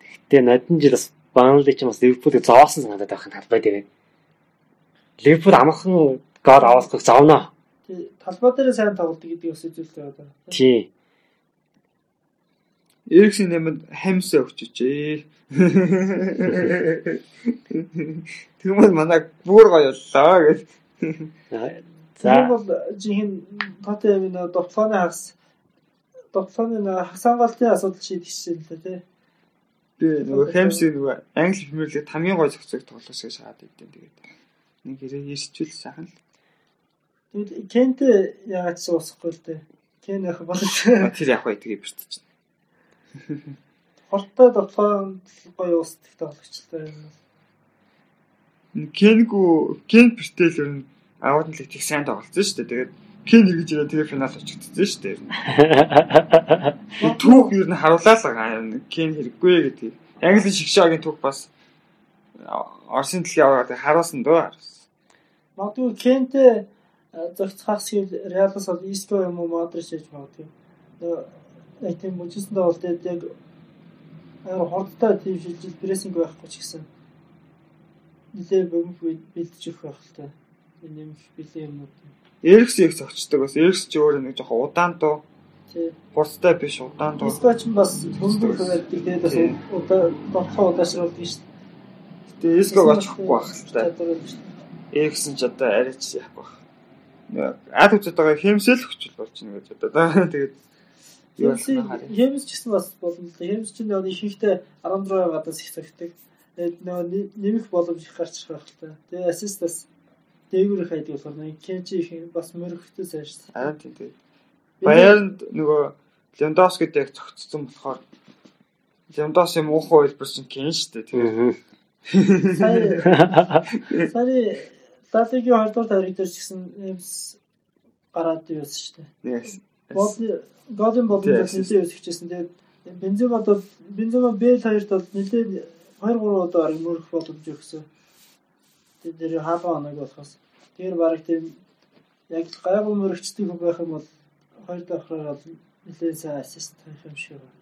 Гэтэ нодон жил бас Банли ч бас Ливерпулийг зоосон санагдаад байх талбай дээр. Ливерпул амархан гол авахгүй зовноо. Тий талбай дээр сайн тоглодог гэдэг бас үзүүлэлт байгаа даа. Тий. Эриксэн нэмэнд хамсаа өгчөжээ. Тэгмэл манай бүр гоё боллоо гэж. За За. бол жихэн Тоттенхэмийн нөө дотлооны хагас нөө хасангалтын асуудал шийдэх чинь л дээ тий. Би нөгөө хамсыг нөгөө англи премьер лиг хамгийн гоё зохицог тоглоос гэж шахаад идэв тэгээд. Нэг хэрэг ирчүүл сайхан л. Тэгвэл Кент яагаад ч уусахгүй л дээ. Кен яах бол А, Тэр яг гоё тэгээ бэртэж байна. Хортой тоглоом гоё уусдаг тоглогчтой юм. Кенгу Кен Пертел ер нь аваад нэг их сайн тоглолцсон шүү дээ. Тэгээд Кен эргэж ирээ тэгээ финал очигдсон шүү дээ. Түүх ер нь харууллаа л Кен хэрэггүй гэдэг. Англи шигшаагийн түүх бас Орсын дэлхийн аваад харуулсан дөө. Магадгүй Кентэй зохицохаас Реалас бол Иско юм уу Модрич гэж магадгүй. Нөгөө тийм мөчсөндөө бол тэгээд яг амар хурдтай тийм шилжил прессинг байхгүй ч гэсэн нэлээ бөмбөг бэлдэж өгөх байх л та. Нэмэх бэлээ юмнууд. Эрикс их зогчдөг бас Эрикс ч өөр нэг жоохон удаан дуу. Хурцтай биш удаан дуу. Иско ч бас бөмбөг байдаг тэгээд бас удаа тоглох удаашруулдаг шүү дээ. Тэгээ Иског очихгүй байх л та. Эрикс ч одоо арайч яах байх. Ад үзэж байгаа хэмсэл хүчил болж байна гэж одоо. Тэгээд Хэмс ч гэсэн бас болно. Хэмс ч нэг ихэнхдээ 16 гадаас их цагтдаг. Тэгээд нөгөө нэмэх боломж их гарч байгаа хэрэг та. Тэгээ ассист бас дээгүүр хайдаг болохоор нэг Кенчи их бас мөрөгтэй дээ. Аа тийм тийм. Баяранд нөгөө Левандовскид яг цогцсон болохоор Левандовс юм уухай хэлбэр чинь Кен шүү дээ. Тэгээд сая сая Лалигийн 2 дугаар тайрыг дээр ч гэсэн Эмс гараад ирсэн шүү дээ. Yes. Голын болон нэлээд өсчихсэн. Тэгээд Бензема бол Бензема Б хоёрт бол нэлээд 2 3 удаа мөрөх боломж өгсөн. Тэгээд тэр хаалга оног болохоос тэр бараг тийм яг гайгүй мөрөгчдөг хүн байх юм бол хоёр давхраар бол нэлээд сайн ассист хийх юм шиг байна.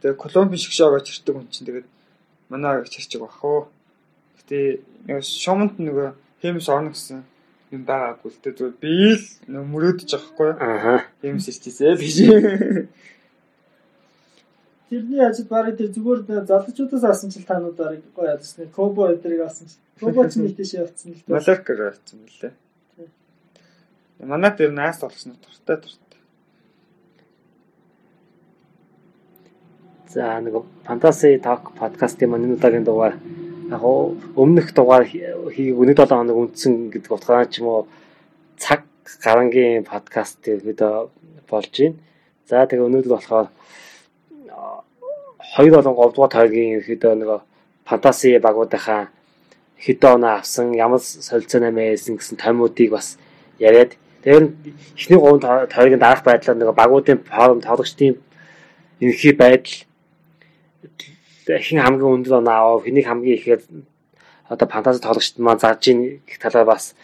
Тэгээ Колумби шиг шоогоо чирдэг хүн чинь тэгээд манай чирчиг бах уу. Гэтэ нэг шомонд нөгөө хэмс орно гэсэн юм байгаагүй л дээ зүгээр би л мөрөөдөж байгаа хгүй. Аха. Хэмс ирчихсэн гэж. Тэрний ажил барыг тэр зүгээр залуучуудаас авсан чил танууд барыг гоё ядсан. Кобо өдрийг авсан чил. Кобо ч нэг тийш явцсан л дээ. Малеркер авсан мөлий. Манай тэр наас болсон дуртай дуртай. За нэг Fantasy Talk подкастын манай удаагийн дугаар яг өмнөх дугаар хийг өнөд 7 хоног үндсэн гэдэг утгаараа ч юм уу цаг гарангийн подкаст гэдэг болж байна. За тэгээ өнөөдөр болохоор 2 болон 3 дугаар тойргийн ерөөдөө нөгөө фантаси багуудынхаа хэдэн оноо авсан ямар солилцоо нэмээсэн гэсэн томуудыг бас яриад тэр эхний 3 тойргийн дараах байдлаар нөгөө багуудын форум тоглогчдын ерхий байдал хин хамгийн өндөр оноо авав хэнийг хамгийн ихээр одоо фантази тоглогчд маань зарж ийн гэх талаар бас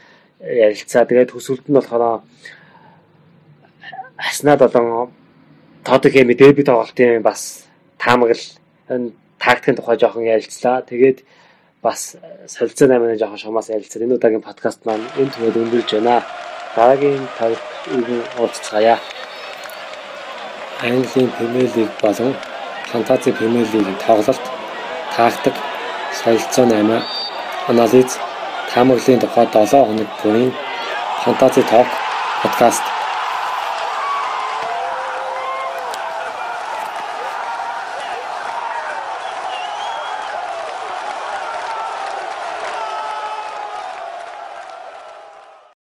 ярилцаа. Тэгээд төсөлд нь болохоор аснаад болон тодог хэмээ дерби тоглолтын бас таамаглал тактикийн тухай жоохон ярилцлаа. Тэгээд бас солилцоо найманы жоохон шамаас ярилцсан. Энэ удаагийн подкаст маань энэ түвэд өндөрлж байна. Дараагийн тавд үгэн уулзцаая. Английн Премьер Лиг болон Фантази Премьер Лигийн тоглолт, тактик, солилцоо наймаа, анализ, таамаглалын тухай 7 хоног бүрийн Фантази Talk подкаст